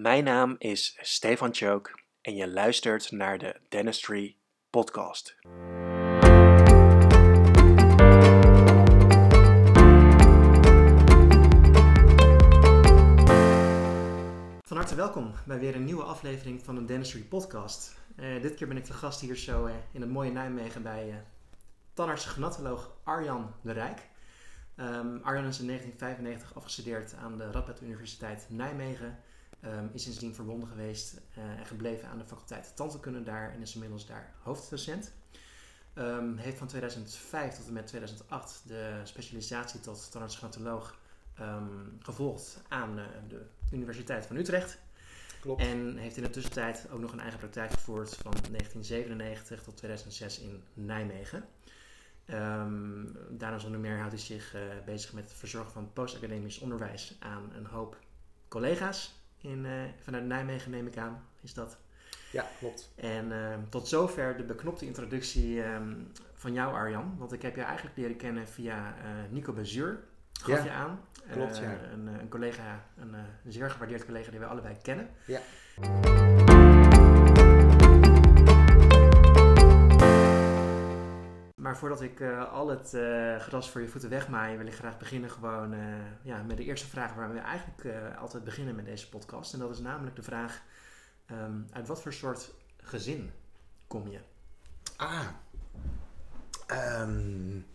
Mijn naam is Stefan Chook en je luistert naar de Dentistry Podcast. Van harte welkom bij weer een nieuwe aflevering van de Dentistry Podcast. Eh, dit keer ben ik de gast hier zo eh, in het mooie Nijmegen bij uh, tandarts genatoloog Arjan de Rijk. Um, Arjan is in 1995 afgestudeerd aan de Radboud Universiteit Nijmegen. Um, is sindsdien verbonden geweest uh, en gebleven aan de faculteit tandheelkunde daar en is inmiddels daar hoofddocent. Um, heeft van 2005 tot en met 2008 de specialisatie tot tandarts-genatoloog gevolgd aan uh, de Universiteit van Utrecht. Klopt. En heeft in de tussentijd ook nog een eigen praktijk gevoerd van 1997 tot 2006 in Nijmegen. Daarna zonder meer houdt hij zich uh, bezig met het verzorgen van postacademisch onderwijs aan een hoop collega's in, uh, vanuit Nijmegen, neem ik aan, is dat. Ja, klopt. En uh, tot zover de beknopte introductie um, van jou, Arjan. Want ik heb je eigenlijk leren kennen via Nico Bezuur, gaf ja, je aan. Klopt, ja. Een, een, collega, een, een zeer gewaardeerd collega die wij allebei kennen. Ja. Maar voordat ik uh, al het uh, gras voor je voeten wegmaai, wil ik graag beginnen gewoon uh, ja, met de eerste vraag waar we eigenlijk altijd beginnen met deze podcast. En dat is namelijk de vraag, um, uit wat voor soort gezin kom je? Ah, um,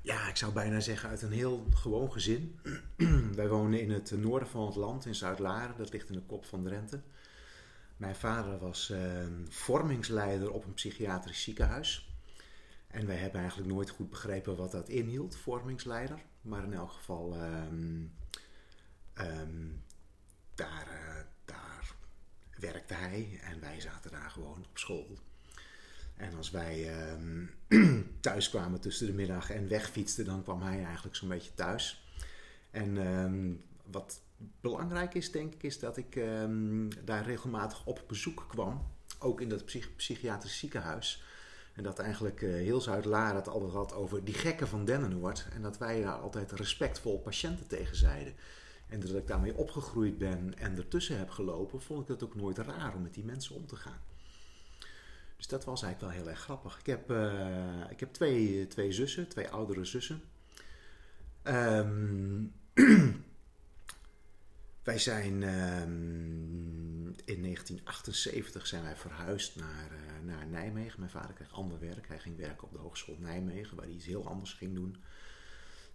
ja, ik zou bijna zeggen uit een heel gewoon gezin. Wij wonen in het noorden van het land, in Zuid-Laren, dat ligt in de kop van Drenthe. Mijn vader was vormingsleider op een psychiatrisch ziekenhuis. En wij hebben eigenlijk nooit goed begrepen wat dat inhield, vormingsleider. Maar in elk geval, um, um, daar, uh, daar werkte hij en wij zaten daar gewoon op school. En als wij um, thuis kwamen tussen de middag en wegfietsten, dan kwam hij eigenlijk zo'n beetje thuis. En wat belangrijk is, denk ik, is dat ik daar regelmatig op bezoek kwam. Ook in dat psych psychiatrisch ziekenhuis. En dat eigenlijk uh, heel Zuid-Laren het altijd had over die gekken van Dennenoord. En dat wij daar altijd respectvol patiënten tegen zeiden. En dat ik daarmee opgegroeid ben en ertussen heb gelopen, vond ik het ook nooit raar om met die mensen om te gaan. Dus dat was eigenlijk wel heel erg grappig. Ik heb, uh, ik heb twee, twee zussen, twee oudere zussen. Um, wij zijn um, in 1978 zijn wij verhuisd naar, uh, naar Nijmegen. Mijn vader kreeg ander werk. Hij ging werken op de Hogeschool Nijmegen, waar hij iets heel anders ging doen.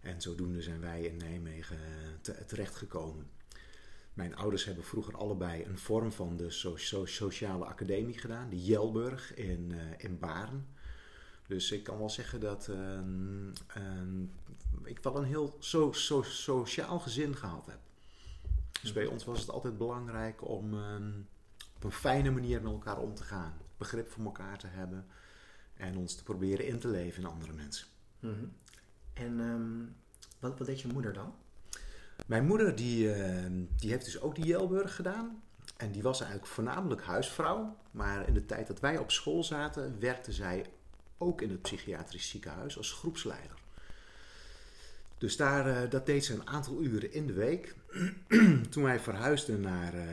En zodoende zijn wij in Nijmegen te, terechtgekomen. Mijn ouders hebben vroeger allebei een vorm van de so so sociale academie gedaan, de Jelburg in, uh, in. Dus ik kan wel zeggen dat uh, ik wel een heel so so sociaal gezin gehad heb. Dus bij ons was het altijd belangrijk om um, op een fijne manier met elkaar om te gaan. Begrip voor elkaar te hebben. En ons te proberen in te leven in andere mensen. Mm -hmm. En um, wat, wat deed je moeder dan? Mijn moeder die, uh, die heeft dus ook die Jelburg gedaan. En die was eigenlijk voornamelijk huisvrouw. Maar in de tijd dat wij op school zaten, werkte zij ook in het psychiatrisch ziekenhuis als groepsleider. Dus daar, uh, dat deed ze een aantal uren in de week. Toen wij verhuisden naar, uh,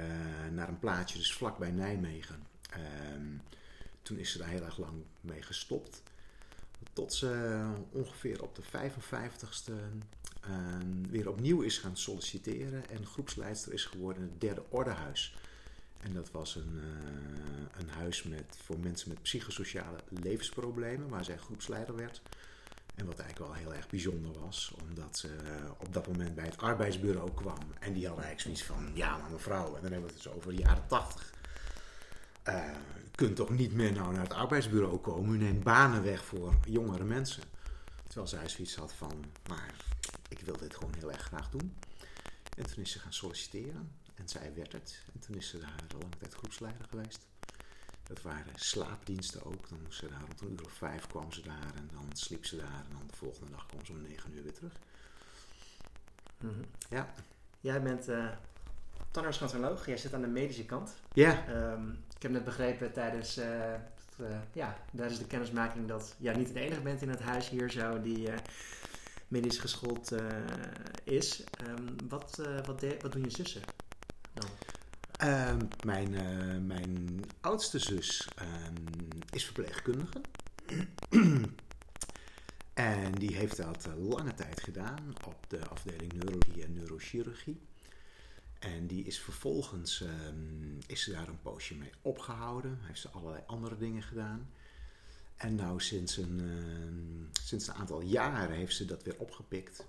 naar een plaatsje, dus vlakbij Nijmegen. Uh, toen is ze daar heel erg lang mee gestopt. Tot ze ongeveer op de 55ste weer opnieuw is gaan solliciteren. En groepsleidster is geworden in het derde ordehuis. En dat was een, een huis met, voor mensen met psychosociale levensproblemen, waar zij groepsleider werd. En wat eigenlijk wel heel erg bijzonder was, omdat ze op dat moment bij het arbeidsbureau kwam. En die hadden eigenlijk zoiets van, ja maar mevrouw, en dan hebben we het dus over de jaren tachtig. Uh, kunt toch niet meer nou naar het arbeidsbureau komen, u neemt banen weg voor jongere mensen. Terwijl zij zoiets had van, maar ik wil dit gewoon heel erg graag doen. En toen is ze gaan solliciteren en zij werd het. En toen is ze daar een lange tijd groepsleider geweest. Dat waren slaapdiensten ook. Dan moest ze daar rond een uur of vijf kwam ze daar en dan sliep ze daar. En dan de volgende dag kwam ze om negen uur weer terug. Mm -hmm. Ja. Jij bent uh. Jij zit aan de medische kant. Ja. Um, ik heb net begrepen tijdens, uh, het, uh, ja, tijdens de kennismaking dat jij niet de enige bent in het huis hier zo die medisch geschoold is. Um, wat, wat, wat doen je zussen dan? Ehm, mijn, eh, mijn oudste zus ehm, is verpleegkundige. en die heeft dat eh, lange tijd gedaan op de afdeling neurologie en neurochirurgie. En die is vervolgens ehm, is ze daar een poosje mee opgehouden. Heeft ze allerlei andere dingen gedaan. En nou sinds een, sinds een aantal jaren heeft ze dat weer opgepikt.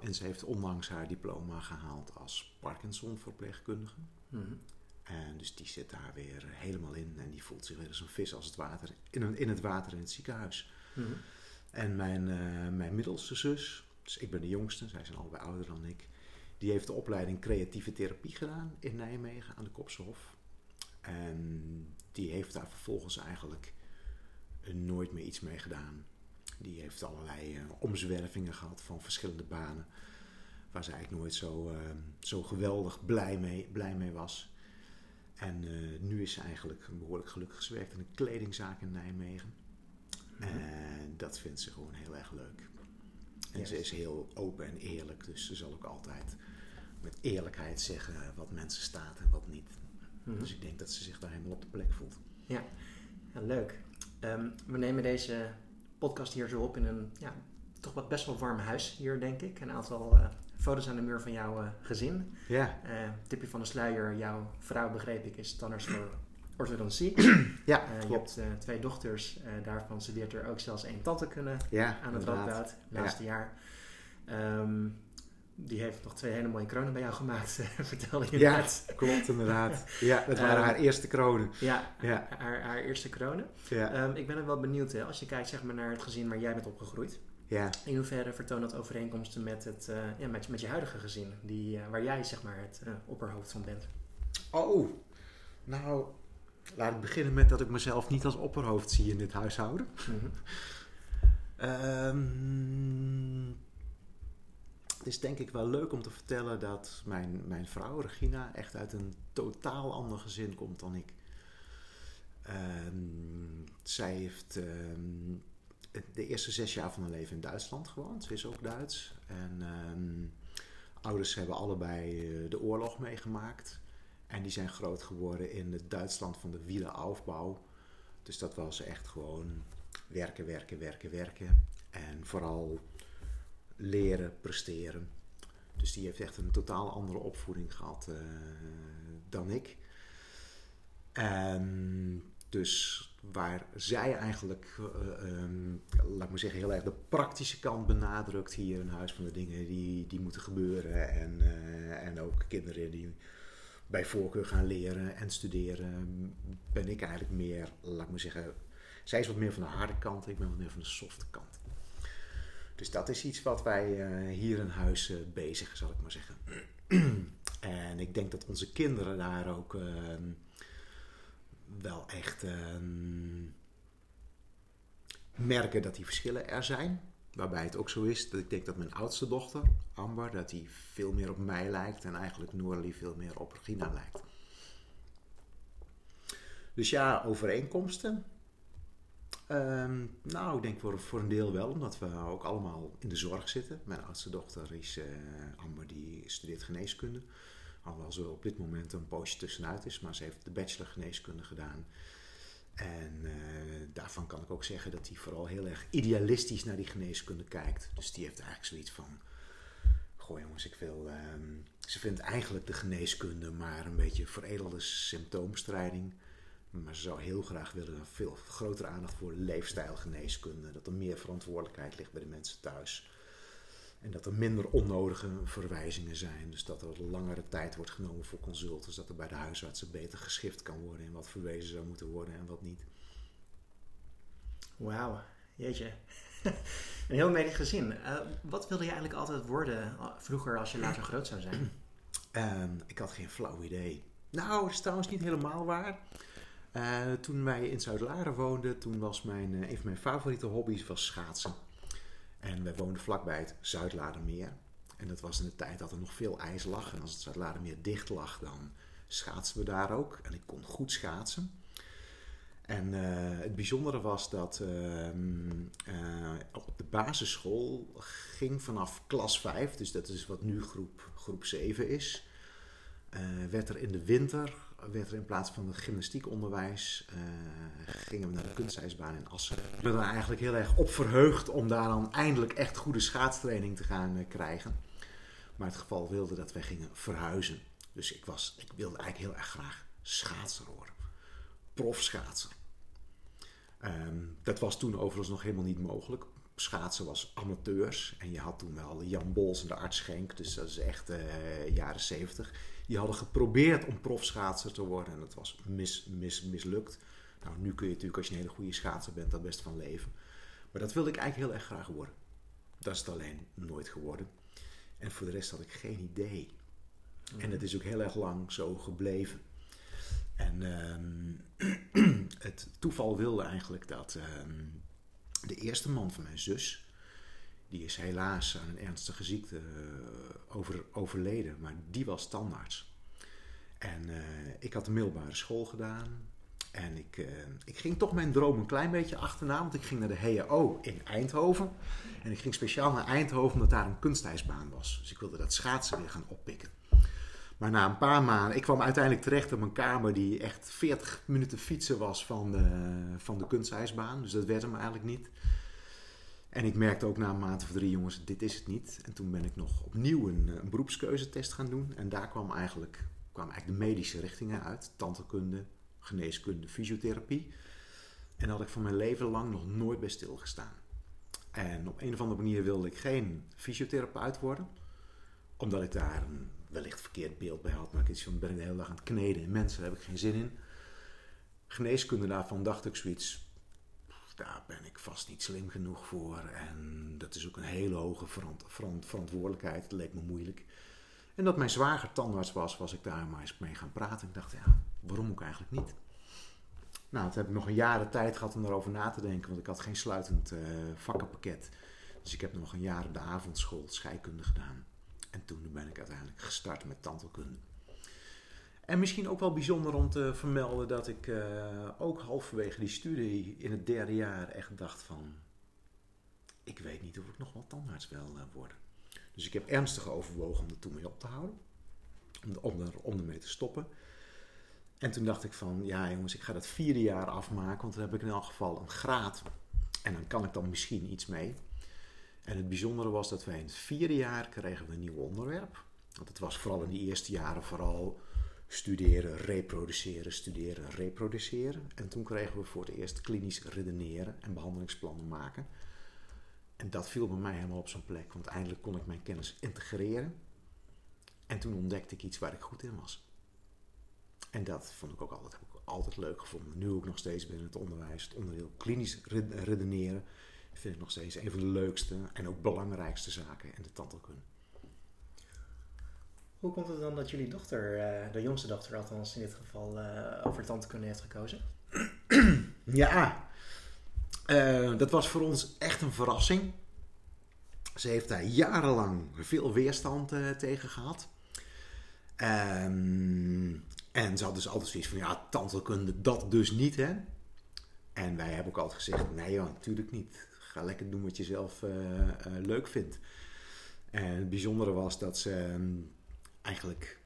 En ze heeft onlangs haar diploma gehaald als Parkinson-verpleegkundige. Mhm. En dus die zit daar weer helemaal in. En die voelt zich weer als een vis als het water, in, een- in het water in het ziekenhuis. Mhm. En mijn, eh, mijn middelste zus, dus ik ben de jongste, zij zijn allebei ouder dan ik. Die heeft de opleiding creatieve therapie gedaan in Nijmegen aan de Kopsenhof. En die heeft daar vervolgens eigenlijk eh, nooit meer iets mee gedaan. Die heeft allerlei eh, omzwervingen gehad van verschillende banen. Waar ze eigenlijk nooit zo, eh, zo geweldig blij mee, blij mee was. En eh, nu is ze eigenlijk behoorlijk gelukkig. Ze werkt in een kledingzaak in Nijmegen. En dat vindt ze gewoon heel erg leuk. En Yes. ze is heel open en eerlijk. Dus ze zal ook altijd met eerlijkheid zeggen wat mensen staat en wat niet. Mhm. Dus ik denk dat ze zich daar helemaal op de plek voelt. Ja, leuk. Ehm, we nemen deze podcast hier zo op in een ja, toch wat best wel warm huis hier, denk ik. Een aantal eh, foto's aan de muur van jouw eh, gezin. Ja, Eh, tipje van de sluier, jouw vrouw, begreep ik, is tandarts voor orthodontie. ja Eh, je hebt twee dochters, eh, daarvan studeert er ook zelfs één tante kunnen Ja, aan het. Radboud, laatste jaar. Ehm, die heeft nog twee hele mooie kronen bij jou gemaakt, vertelde je Ja, net. klopt inderdaad. Ja, dat waren Ehm, haar eerste kronen. Ja, Ja. Haar, haar eerste kronen. Ja, Ehm, ik ben er wel benieuwd, hè, als je kijkt zeg maar, naar het gezin waar jij bent opgegroeid. Ja. In hoeverre vertoont dat overeenkomsten met, het, eh, ja, met, met je huidige gezin, die, eh, waar jij zeg maar, het eh, opperhoofd van bent? Oh, nou, laat ik beginnen met dat ik mezelf niet als opperhoofd zie in dit huishouden. Ehm, het is denk ik wel leuk om te vertellen dat mijn, mijn vrouw Regina echt uit een totaal ander gezin komt dan ik. Ehm, zij heeft ehm, de eerste zes jaar van haar leven in Duitsland gewoond. Ze is ook Duits. En ehm, ouders hebben allebei eh, de oorlog meegemaakt. En die zijn groot geworden in het Duitsland van de Wiederaufbau. Dus dat was echt gewoon werken, werken, werken, werken. En vooral leren, presteren. Dus die heeft echt een totaal andere opvoeding gehad eh, dan ik. En dus waar zij eigenlijk, eh, ehm, laat ik zeggen, heel erg de praktische kant benadrukt hier in huis van de dingen die, die moeten gebeuren. En, eh, en ook kinderen die bij voorkeur gaan leren en studeren, ben ik eigenlijk meer, laat ik zeggen, zij is wat meer van de harde kant, ik ben wat meer van de softe kant. Dus dat is iets wat wij eh, hier in huis bezigen, zal ik maar zeggen. en ik denk dat onze kinderen daar ook ehm, wel echt ehm, merken dat die verschillen er zijn. Waarbij het ook zo is dat ik denk dat mijn oudste dochter, Amber, dat die veel meer op mij lijkt en eigenlijk Noorlie veel meer op Regina lijkt. Dus ja, overeenkomsten. Ehm, nou, ik denk voor, voor een deel wel, omdat we ook allemaal in de zorg zitten. Mijn oudste dochter is eh, Amber, die studeert geneeskunde. Alhoewel ze op dit moment een poosje tussenuit is, maar ze heeft de bachelor geneeskunde gedaan. En eh, daarvan kan ik ook zeggen dat hij vooral heel erg idealistisch naar die geneeskunde kijkt. Dus die heeft eigenlijk zoiets van: Goh, jongens, ik wil. ehm, ze vindt eigenlijk de geneeskunde maar een beetje veredelde symptoombestrijding. Maar ze zou heel graag willen veel grotere aandacht voor leefstijlgeneeskunde. Dat er meer verantwoordelijkheid ligt bij de mensen thuis. En dat er minder onnodige verwijzingen zijn. Dus dat er langere tijd wordt genomen voor consultants. Dat er bij de huisartsen beter geschift kan worden in wat verwezen zou moeten worden en wat niet. Wauw, jeetje. een heel medisch gezin. Eh, wat wilde je eigenlijk altijd worden eh, vroeger als je later groot zou zijn? En ik had geen flauw idee. Nou, dat is trouwens niet helemaal waar. Eh, toen wij in Zuid-Laren woonden, toen was mijn, een van mijn favoriete hobby's was schaatsen. En wij woonden vlakbij het Zuidladermeer. En dat was in de tijd dat er nog veel ijs lag. En als het Zuidladermeer dicht lag, dan schaatsen we daar ook. En ik kon goed schaatsen. En eh, het bijzondere was dat ehm, eh, op de basisschool ging vanaf klas 5, dus dat is wat nu groep, groep 7 is, eh, werd er in de winter werd er in plaats van het gymnastiekonderwijs, uh, gingen we naar de kunstijsbaan in Assen. Ik ben er eigenlijk heel erg op verheugd om daar dan eindelijk echt goede schaatstraining te gaan uh, krijgen. Maar het geval wilde dat wij gingen verhuizen. Dus ik, was, ik wilde eigenlijk heel erg graag schaatser worden. Profschaatser. Um, dat was toen overigens nog helemaal niet mogelijk. Schaatsen was amateurs. En je had toen wel Jan Bols en de Arts Schenk. Dus dat is echt uh, jaren zeventig. Die hadden geprobeerd om profschaatser te worden. En dat was mis, mis, mislukt. Nou, nu kun je natuurlijk als je een hele goede schaatser bent daar best van leven. Maar dat wilde ik eigenlijk heel erg graag worden. Dat is het alleen nooit geworden. En voor de rest had ik geen idee. En het is ook heel erg lang zo gebleven. En um, het toeval wilde eigenlijk dat um, de eerste man van mijn zus, die is helaas aan een ernstige ziekte uh, over, overleden, maar die was tandarts. En uh, ik had de middelbare school gedaan. En ik, uh, ik ging toch mijn droom een klein beetje achterna, want ik ging naar de HAO in Eindhoven. En ik ging speciaal naar Eindhoven omdat daar een kunstijsbaan was. Dus ik wilde dat schaatsen weer gaan oppikken. Maar na een paar maanden, ik kwam uiteindelijk terecht op een kamer die echt 40 minuten fietsen was van de, van de kunstijsbaan. Dus dat werd hem eigenlijk niet. En ik merkte ook na een maand of drie, jongens, dit is het niet. En toen ben ik nog opnieuw een, een beroepskeuzetest gaan doen. En daar kwam eigenlijk, kwamen eigenlijk de medische richtingen uit. Tandheelkunde, geneeskunde, fysiotherapie. En daar had ik van mijn leven lang nog nooit bij stilgestaan. En op een of andere manier wilde ik geen fysiotherapeut worden. Omdat ik daar een wellicht verkeerd beeld bij had. Maar ik ben de hele dag aan het kneden in mensen, daar heb ik geen zin in. Geneeskunde daarvan dacht ik zoiets, daar ben ik vast niet slim genoeg voor. En dat is ook een hele hoge verant verant verantwoordelijkheid. Dat leek me moeilijk. En dat mijn zwager tandarts was, was ik daar maar eens mee gaan praten. Ik dacht, ja, waarom ook eigenlijk niet? Nou, toen heb ik nog een jaren tijd gehad om erover na te denken, want ik had geen sluitend uh, vakkenpakket. Dus ik heb nog een jaar op de avondschool scheikunde gedaan. En toen ben ik uiteindelijk gestart met tandheelkunde. En misschien ook wel bijzonder om te vermelden dat ik uh, ook halverwege die studie in het derde jaar echt dacht van... Ik weet niet of ik nog wel tandarts wil uh, worden. Dus ik heb ernstig overwogen om er toen mee op te houden. Om, om, er, om ermee te stoppen. En toen dacht ik van, ja jongens, ik ga dat vierde jaar afmaken. Want dan heb ik in elk geval een graad. En dan kan ik dan misschien iets mee. En het bijzondere was dat wij in het vierde jaar kregen we een nieuw onderwerp. Want het was vooral in die eerste jaren vooral studeren, reproduceren, studeren, reproduceren. En toen kregen we voor het eerst klinisch redeneren en behandelingsplannen maken. En dat viel bij mij helemaal op zijn plek, want eindelijk kon ik mijn kennis integreren. En toen ontdekte ik iets waar ik goed in was. En dat vond ik ook altijd, heb ik altijd leuk gevonden. Nu ook nog steeds binnen het onderwijs, het onderdeel klinisch redeneren vind ik nog steeds een van de leukste en ook belangrijkste zaken in de tandheelkunde. Hoe komt het dan dat jullie dochter, eh, de jongste dochter althans in dit geval, uh, over tandheelkunde heeft gekozen? ja, uh, dat was voor ons echt een verrassing. Ze heeft daar jarenlang veel weerstand tegen gehad. Um, en ze had dus altijd zoiets van, ja, tandheelkunde, dat dus niet, hè. En wij hebben ook altijd gezegd, nee joh, natuurlijk niet ga lekker doen wat je zelf leuk vindt. En het bijzondere was dat ze um, eigenlijk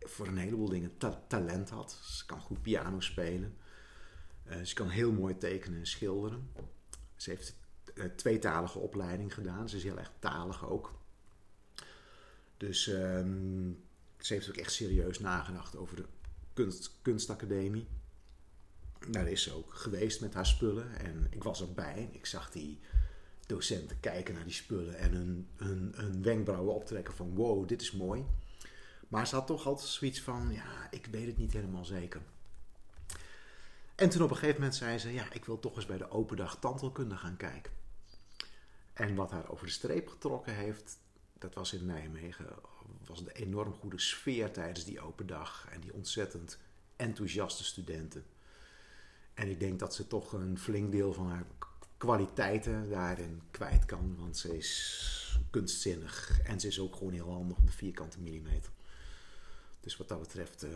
voor een heleboel dingen ta talent had. Ze kan goed piano spelen. Uh, ze kan heel mooi tekenen en schilderen. Ze heeft een tweetalige opleiding gedaan. Ze is heel erg talig ook. Dus um, ze heeft ook echt serieus nagedacht over de kunst, kunstacademie daar is ze ook geweest met haar spullen. En ik was erbij. Ik zag die docenten kijken naar die spullen en hun, hun, hun wenkbrauwen optrekken van wow, dit is mooi. Maar ze had toch altijd zoiets van, ja, ik weet het niet helemaal zeker. En toen op een gegeven moment zei ze, ja, ik wil toch eens bij de open dag tandheelkunde gaan kijken. En wat haar over de streep getrokken heeft, dat was in Nijmegen, was de enorm goede sfeer tijdens die open dag. En die ontzettend enthousiaste studenten. En ik denk dat ze toch een flink deel van haar kwaliteiten daarin kwijt kan. Want ze is kunstzinnig en ze is ook gewoon heel handig op de vierkante millimeter. Dus wat dat betreft uh,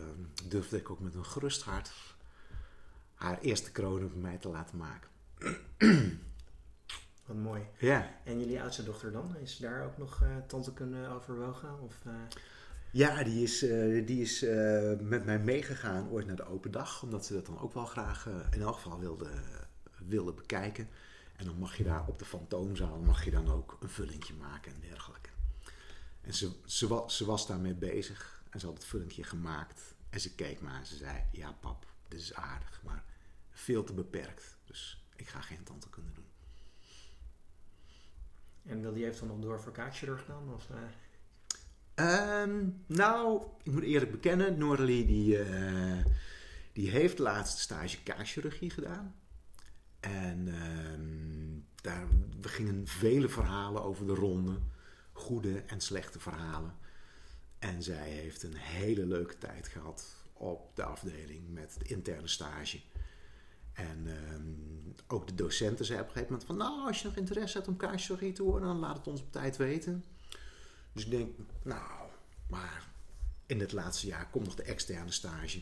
durfde ik ook met een gerust hart haar eerste kroon bij mij te laten maken. Wat mooi. Ja. En jullie oudste dochter dan? Is daar ook nog uh, tante kunnen overwogen? Of, uh... Ja, die is, eh, die is eh, met mij meegegaan ooit naar de open dag. Omdat ze dat dan ook wel graag eh, in elk geval wilde, wilde bekijken. En dan mag je daar op de fantoomzaal mag je dan ook een vullingje maken en dergelijke. En ze, ze, ze was daarmee bezig en ze had het vullingje gemaakt. En ze keek maar en ze zei, ja pap, dit is aardig, maar veel te beperkt. Dus ik ga geen tante kunnen doen. En wil die eventueel nog door voor kaakchirurg dan? Of, eh, Ehm, nou, ik moet eerlijk bekennen, Noralie die, eh, die heeft laatst stage kaakchirurgie gedaan. En ehm, daar, we gingen vele verhalen over de ronde, goede en slechte verhalen. En zij heeft een hele leuke tijd gehad op de afdeling met het interne stage. En ehm, ook de docenten zei op een gegeven moment van... nou, als je nog interesse hebt om kaakchirurgie te worden... dan laat het ons op tijd weten. Dus ik denk, nou, maar in het laatste jaar komt nog de externe stage.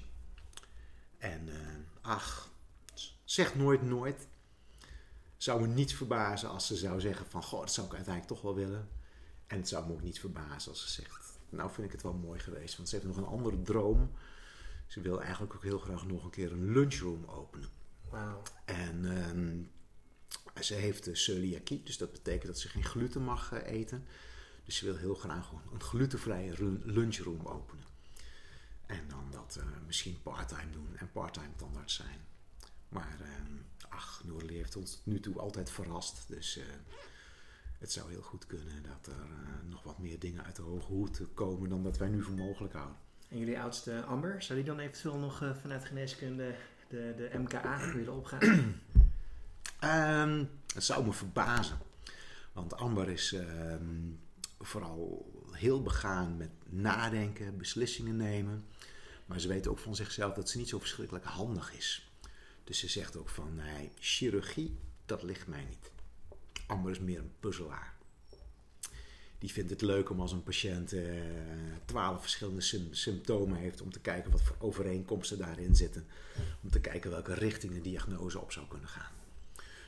En eh, ach, zeg nooit nooit. Zou me niets verbazen als ze zou zeggen van, goh, dat zou ik uiteindelijk toch wel willen. En het zou me ook niet verbazen als ze zegt, nou vind ik het wel mooi geweest. Want ze heeft nog een andere droom. Ze wil eigenlijk ook heel graag nog een keer een lunchroom openen. Wauw. En ehm, ze heeft celiakie, dus dat betekent dat ze geen gluten mag eh, eten. Dus ze wil heel graag gewoon een glutenvrije lunchroom openen. En dan dat eh, misschien parttime doen en parttime tandarts zijn. Maar ehm, ach, Noorlie heeft ons tot nu toe altijd verrast. Dus eh, het zou heel goed kunnen dat er eh, nog wat meer dingen uit de hoge hoed komen dan dat wij nu voor mogelijk houden. En jullie oudste Amber, zou die dan eventueel nog eh, vanuit geneeskunde de, de MKA willen opgaan? Ehm, het zou me verbazen. Want Amber is ehm, vooral heel begaan met nadenken, beslissingen nemen. Maar ze weet ook van zichzelf dat ze niet zo verschrikkelijk handig is. Dus ze zegt ook van, nee, chirurgie, dat ligt mij niet. Amber is meer een puzzelaar. Die vindt het leuk om als een patiënt eh, twaalf verschillende sym- symptomen heeft... om te kijken wat voor overeenkomsten daarin zitten. Om te kijken welke richting de diagnose op zou kunnen gaan.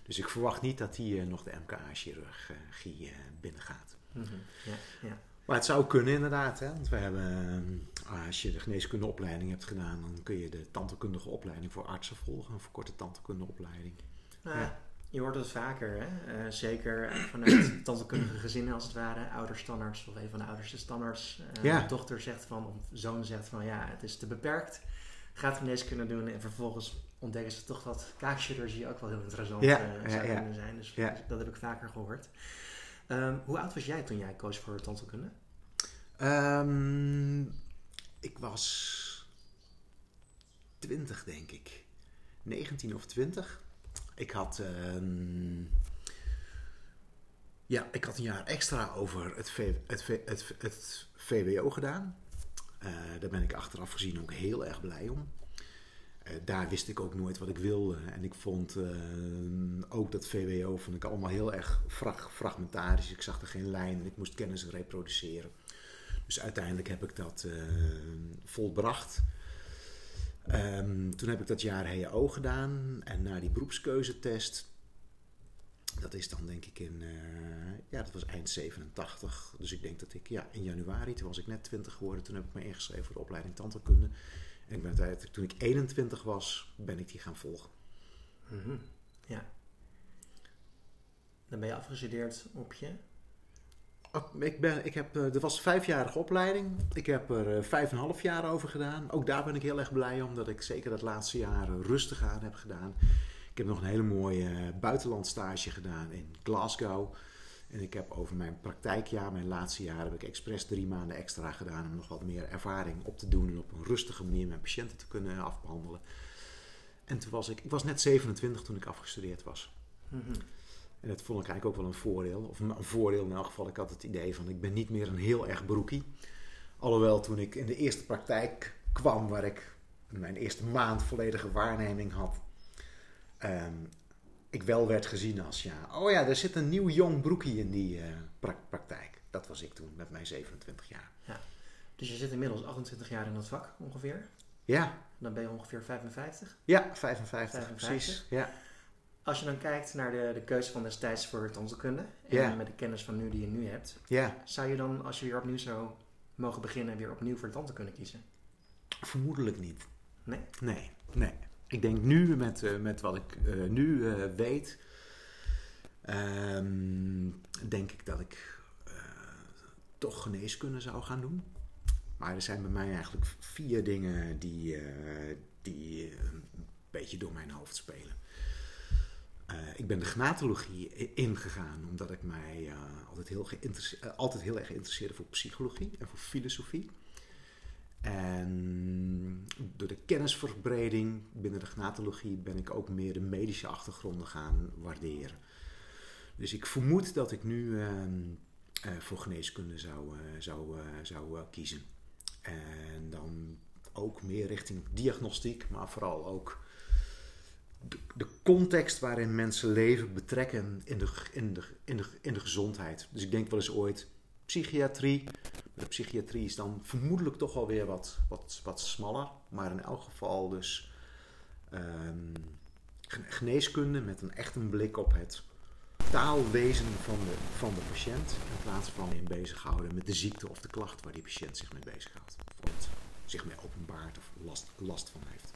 Dus ik verwacht niet dat hij eh, nog de MKA-chirurgie eh, binnengaat. Mhm. ja, ja. Maar het zou kunnen inderdaad. Hè? Want we hebben, eh, als je de geneeskundeopleiding hebt gedaan, dan kun je de tandheelkundige opleiding voor artsen volgen. Een verkorte tandheelkundeopleiding. Nou, Ja. Je hoort het vaker, hè? Eh, zeker vanuit tandheelkundige gezinnen als het ware. Ouders standaards of een van de ouders is standaards. Eh, Ja. De dochter zegt van, of zoon zegt van ja, het is te beperkt. Gaat geneeskunde doen en vervolgens ontdekken ze toch dat kaakchirurgie ook wel heel interessant Ja, ja, zou ja. kunnen zijn. Dus Ja. dat heb ik vaker gehoord. Ehm, hoe oud was jij toen jij koos voor tandheelkunde? Ehm, ik was 20, denk ik. 19 of 20. Ik had, ehm, ja, ik had een jaar extra over het, het, het, VWO gedaan. Eh, daar ben ik achteraf gezien ook heel erg blij om. Eh, daar wist ik ook nooit wat ik wilde. En ik vond eh, ook dat VWO vond ik allemaal heel erg frag- fragmentarisch. Ik zag er geen lijn en ik moest kennis reproduceren. Dus uiteindelijk heb ik dat eh, volbracht. Ehm, toen heb ik dat jaar HEO gedaan. En na die beroepskeuzetest, dat is dan denk ik in, eh, ja, dat was eind 87. Dus ik denk dat ik, ja, in januari, toen was ik net 20 geworden. Toen heb ik me ingeschreven voor de opleiding tandheelkunde. En ik ben toen ik 21 was, ben ik die gaan volgen. Mhm. Ja. Dan ben je afgestudeerd op je... Ik ik heb, eh, dat was een vijfjarige opleiding. Ik heb er eh, vijf en een half jaar over gedaan. Ook daar ben ik heel erg blij om, dat ik zeker dat laatste jaar eh, rustig aan heb gedaan. Ik heb nog een hele mooie buitenlandstage gedaan in Glasgow. En ik heb over mijn praktijkjaar, mijn laatste jaar, heb ik expres drie maanden extra gedaan om nog wat meer ervaring op te doen en op een rustige manier mijn patiënten te kunnen afbehandelen. En toen was ik, ik was net 27 toen ik afgestudeerd was. Mhm. En dat vond ik eigenlijk ook wel een voordeel. Of een voordeel in elk geval. Ik had het idee van ik ben niet meer een heel erg broekie. Alhoewel toen ik in de eerste praktijk kwam, waar ik mijn eerste maand volledige waarneming had, ehm, ik wel werd gezien als ja, oh ja, er zit een nieuw jong broekie in die eh, pra- praktijk. Dat was ik toen met mijn 27 jaar. Dus je zit inmiddels 28 jaar in dat vak ongeveer. Ja, Dan ben je ongeveer 55. ja 55, 55. precies. Ja. Als je dan kijkt naar de, de keuze van destijds voor tandheelkunde en met de kennis van nu die je nu hebt, zou je dan, als je weer opnieuw zou mogen beginnen en weer opnieuw voor kunnen kiezen? Vermoedelijk niet. Nee? Nee, nee. Ik denk nu met, uh, met wat ik uh, nu uh, weet, um, denk ik dat ik toch geneeskunde zou gaan doen. Maar er zijn bij mij eigenlijk vier dingen die, die een beetje door mijn hoofd spelen. Ik ben de gnatologie ingegaan omdat ik mij altijd, heel altijd heel erg geïnteresseerde voor psychologie en voor filosofie. En door de kennisverbreding binnen de gnatologie ben ik ook meer de medische achtergronden gaan waarderen. Dus ik vermoed dat ik nu uh, uh, voor geneeskunde zou, uh, zou, zou kiezen. En dan ook meer richting diagnostiek, maar vooral ook de, context waarin mensen leven betrekken in de, in, de, in, de, in de gezondheid. Dus ik denk wel eens ooit psychiatrie. De psychiatrie is dan vermoedelijk toch wel weer wat, wat, wat smaller. Maar in elk geval dus um, geneeskunde met een echt een blik op het taalwezen van de, van de patiënt. In plaats van in bezighouden met de ziekte of de klacht waar die patiënt zich mee bezighoudt. Of zich mee openbaart of last, last van heeft.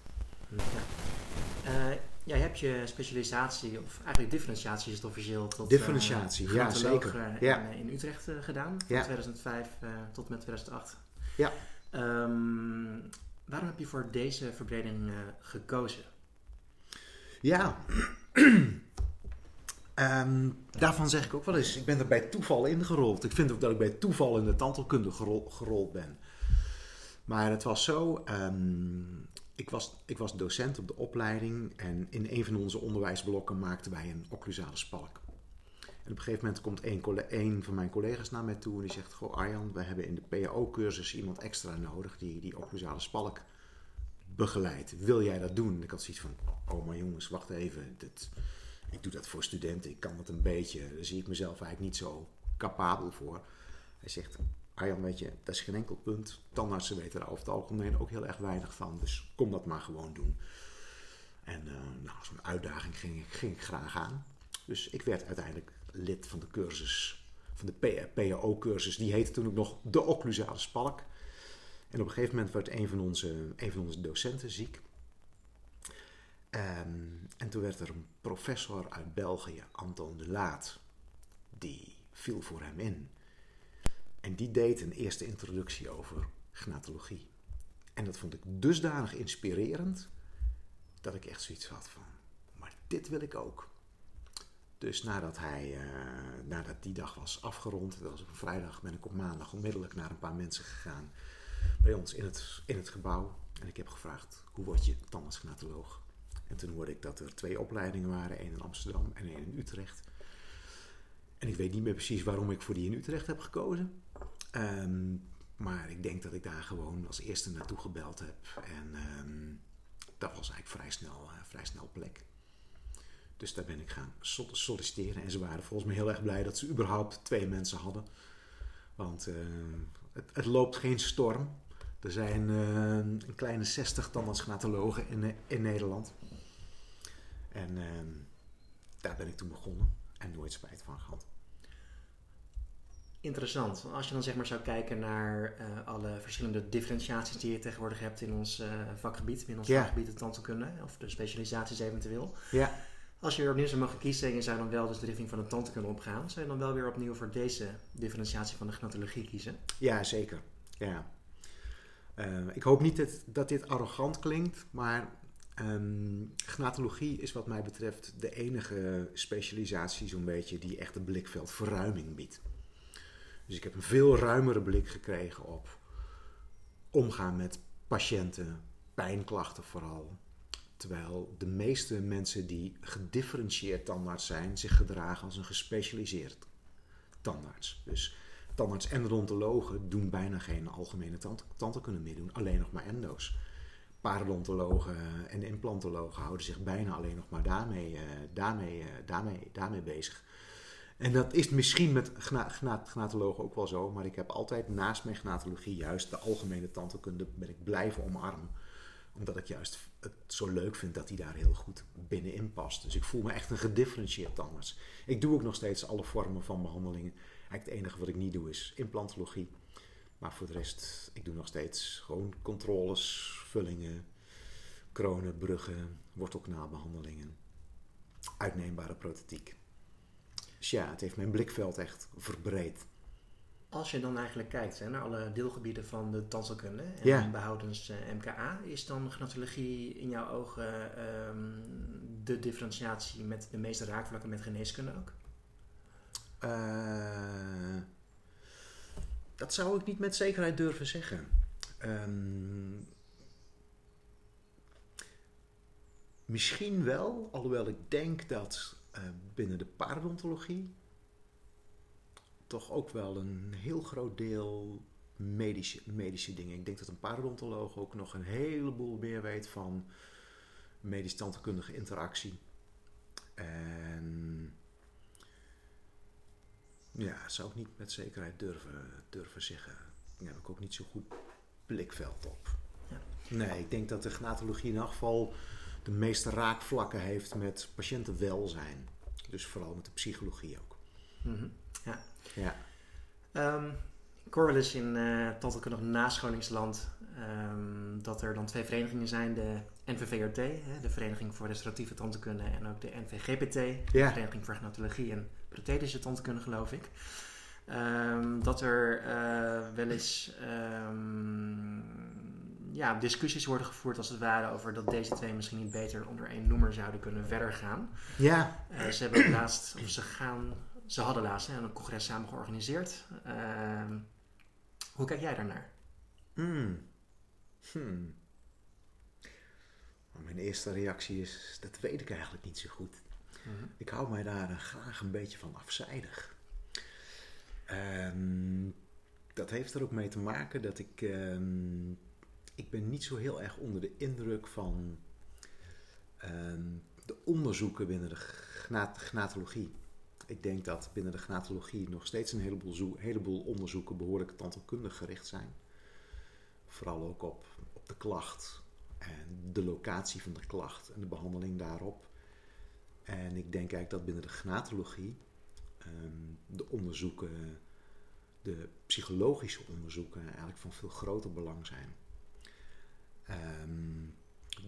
Ja. Uh, jij hebt je specialisatie, of eigenlijk differentiatie is het officieel, tot differentiatie, uh, ja, zeker. In, ja. in Utrecht uh, gedaan, van ja. 2005 tot met 2008. Ja. Um, waarom heb je voor deze verbreding gekozen? Ja, um, daarvan zeg ik ook wel eens, ik ben er bij toeval ingerold. Ik vind ook dat ik bij toeval in de tandheelkunde gerol, gerold ben. Maar het was zo, um, ik was, ik was docent op de opleiding en in een van onze onderwijsblokken maakten wij een occlusale spalk. En op een gegeven moment komt een, een van mijn collega's naar mij toe en die zegt: Goh, Arjan, we hebben in de PAO-cursus iemand extra nodig die die occlusale spalk begeleidt. Wil jij dat doen? En ik had zoiets van: Oh, maar jongens, wacht even. Dit, ik doe dat voor studenten, ik kan dat een beetje. Daar zie ik mezelf eigenlijk niet zo capabel voor. Hij zegt: Arjan, weet je, dat is geen enkel punt. Tandartsen weten daar over het algemeen ook heel erg weinig van. Dus kom dat maar gewoon doen. En uh, nou, zo'n uitdaging ging ik, ging ik graag aan. Dus ik werd uiteindelijk lid van de cursus, van de PAO-cursus. Die heette toen ook nog de occlusale spalk. En op een gegeven moment werd een van onze, een van onze docenten ziek. Um, en toen werd er een professor uit België, Anton de Laat, die viel voor hem in. En die deed een eerste introductie over gnatologie. En dat vond ik dusdanig inspirerend dat ik echt zoiets had van, maar dit wil ik ook. Dus nadat, hij, uh, nadat die dag was afgerond, dat was op een vrijdag, ben ik op maandag onmiddellijk naar een paar mensen gegaan bij ons in het, in het gebouw. En ik heb gevraagd, hoe word je tandartsgnatoloog? En toen hoorde ik dat er twee opleidingen waren, één in Amsterdam en één in Utrecht. En ik weet niet meer precies waarom ik voor die in Utrecht heb gekozen. Um, maar ik denk dat ik daar gewoon als eerste naartoe gebeld heb. En um, dat was eigenlijk vrij snel, uh, vrij snel plek. Dus daar ben ik gaan solliciteren. En ze waren volgens mij heel erg blij dat ze überhaupt twee mensen hadden. Want uh, het, het, loopt geen storm. Er zijn uh, een kleine 60 tandartsgnatologen in, in Nederland. En daar ben ik toen begonnen. En nooit spijt van gehad. Interessant. Als je dan zeg maar zou kijken naar uh, alle verschillende differentiaties die je tegenwoordig hebt in ons uh, vakgebied, binnen ons vakgebied de tandheelkunde, of de specialisaties eventueel. Ja. Als je weer opnieuw zou mogen kiezen en je zou dan wel dus de richting van de tandheelkunde opgaan, zou je dan wel weer opnieuw voor deze differentiatie van de gnatologie kiezen? Ja, zeker. Ja. Uh, ik hoop niet dat, dat dit arrogant klinkt, maar um, gnatologie is wat mij betreft de enige specialisatie zo'n beetje die echt een blikveld verruiming biedt. Dus ik heb een veel ruimere blik gekregen op omgaan met patiënten, pijnklachten vooral. Terwijl de meeste mensen die gedifferentieerd tandarts zijn, zich gedragen als een gespecialiseerd tandarts. Dus tandarts en odontologen doen bijna geen algemene tandheelkunde meer doen, alleen nog maar endo's. Parodontologen en implantologen houden zich bijna alleen nog maar daarmee, uh, daarmee, uh, daarmee, daarmee bezig. En dat is misschien met gna gna gnatologen ook wel zo, maar ik heb altijd naast mijn gnatologie juist de algemene tandheelkunde ben ik blijven omarmen. Omdat ik juist het zo leuk vind dat hij daar heel goed binnenin past. Dus ik voel me echt een gedifferentieerd tandarts. Ik doe ook nog steeds alle vormen van behandelingen. Eigenlijk het enige wat ik niet doe is implantologie. Maar voor de rest, ik doe nog steeds gewoon controles, vullingen, kronen, bruggen, wortelkanaalbehandelingen. Uitneembare prothetiek. Dus ja, het heeft mijn blikveld echt verbreed. Als je dan eigenlijk kijkt hè, naar alle deelgebieden van de tandheelkunde en Ja. behoudens eh, MKA, is dan gnatologie in jouw ogen ehm, de differentiatie met de meeste raakvlakken met geneeskunde ook? Eh, dat zou ik niet met zekerheid durven zeggen. Ehm, misschien wel, alhoewel ik denk dat binnen de parodontologie toch ook wel een heel groot deel medische, medische dingen. Ik denk dat een parodontoloog ook nog een heleboel meer weet van medisch-tandheelkundige interactie. En ja, zou ik niet met zekerheid durven, durven zeggen. Daar heb ik ook niet zo goed blikveld op. Ja. Nee, ik denk dat de gnatologie in elk geval de meeste raakvlakken heeft met patiëntenwelzijn. Dus vooral met de psychologie ook. Ja. Ehm, ik hoor wel eens in eh tandheelkundig nascholingsland ehm, dat er dan twee verenigingen zijn. De NVVRT, hè, de Vereniging voor Restauratieve Tandheelkunde, en ook de NVGPT, de Ja. Vereniging voor Gnatologie en Prothetische Tandheelkunde, geloof ik. Ehm, dat er eh, wel eens ja, discussies worden gevoerd, als het ware, over dat deze twee misschien niet beter onder één noemer zouden kunnen verder gaan. Ja. Eh, ze hebben laatst, of ze gaan, ze hadden laatst hè, een congres samen georganiseerd. Ehm, hoe kijk jij daarnaar? Hmm. Hmm. Maar Mijn eerste reactie is, dat weet ik eigenlijk niet zo goed. Ik hou mij daar eh, graag een beetje van afzijdig. Ehm, dat heeft er ook mee te maken dat ik... ehm, ik ben niet zo heel erg onder de indruk van ehm, de onderzoeken binnen de gna- gnatologie. Ik denk dat binnen de gnatologie nog steeds een heleboel, heleboel onderzoeken behoorlijk tandheelkundig gericht zijn. Vooral ook op, op de klacht en de locatie van de klacht en de behandeling daarop. En ik denk eigenlijk dat binnen de gnatologie ehm, de onderzoeken, de psychologische onderzoeken, eigenlijk van veel groter belang zijn. Ehm,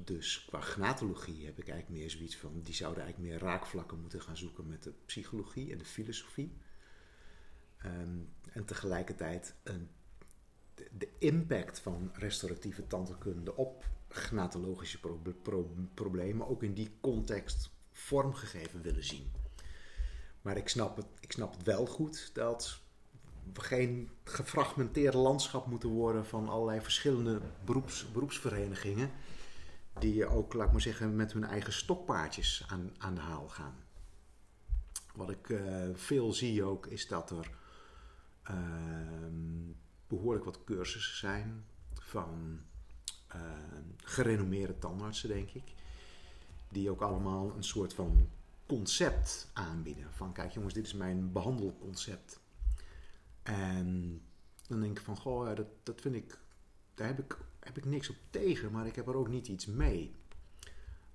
dus qua gnatologie heb ik eigenlijk meer zoiets van, die zouden eigenlijk meer raakvlakken moeten gaan zoeken met de psychologie en de filosofie. Ehm, en tegelijkertijd een, de, impact van restauratieve tandheelkunde op gnatologische proble- pro- problemen ook in die context vormgegeven willen zien. Maar ik snap het, ik snap het wel goed dat geen gefragmenteerd landschap moeten worden van allerlei verschillende beroeps, beroepsverenigingen. Die ook, laat ik maar zeggen, met hun eigen stokpaardjes aan, aan de haal gaan. Wat ik eh, veel zie ook, is dat er ehm, behoorlijk wat cursussen zijn van ehm, gerenommeerde tandartsen, denk ik. Die ook allemaal een soort van concept aanbieden. Van kijk jongens, dit is mijn behandelconcept. En dan denk ik van, goh, dat, dat vind ik, daar heb ik, heb ik niks op tegen, maar ik heb er ook niet iets mee.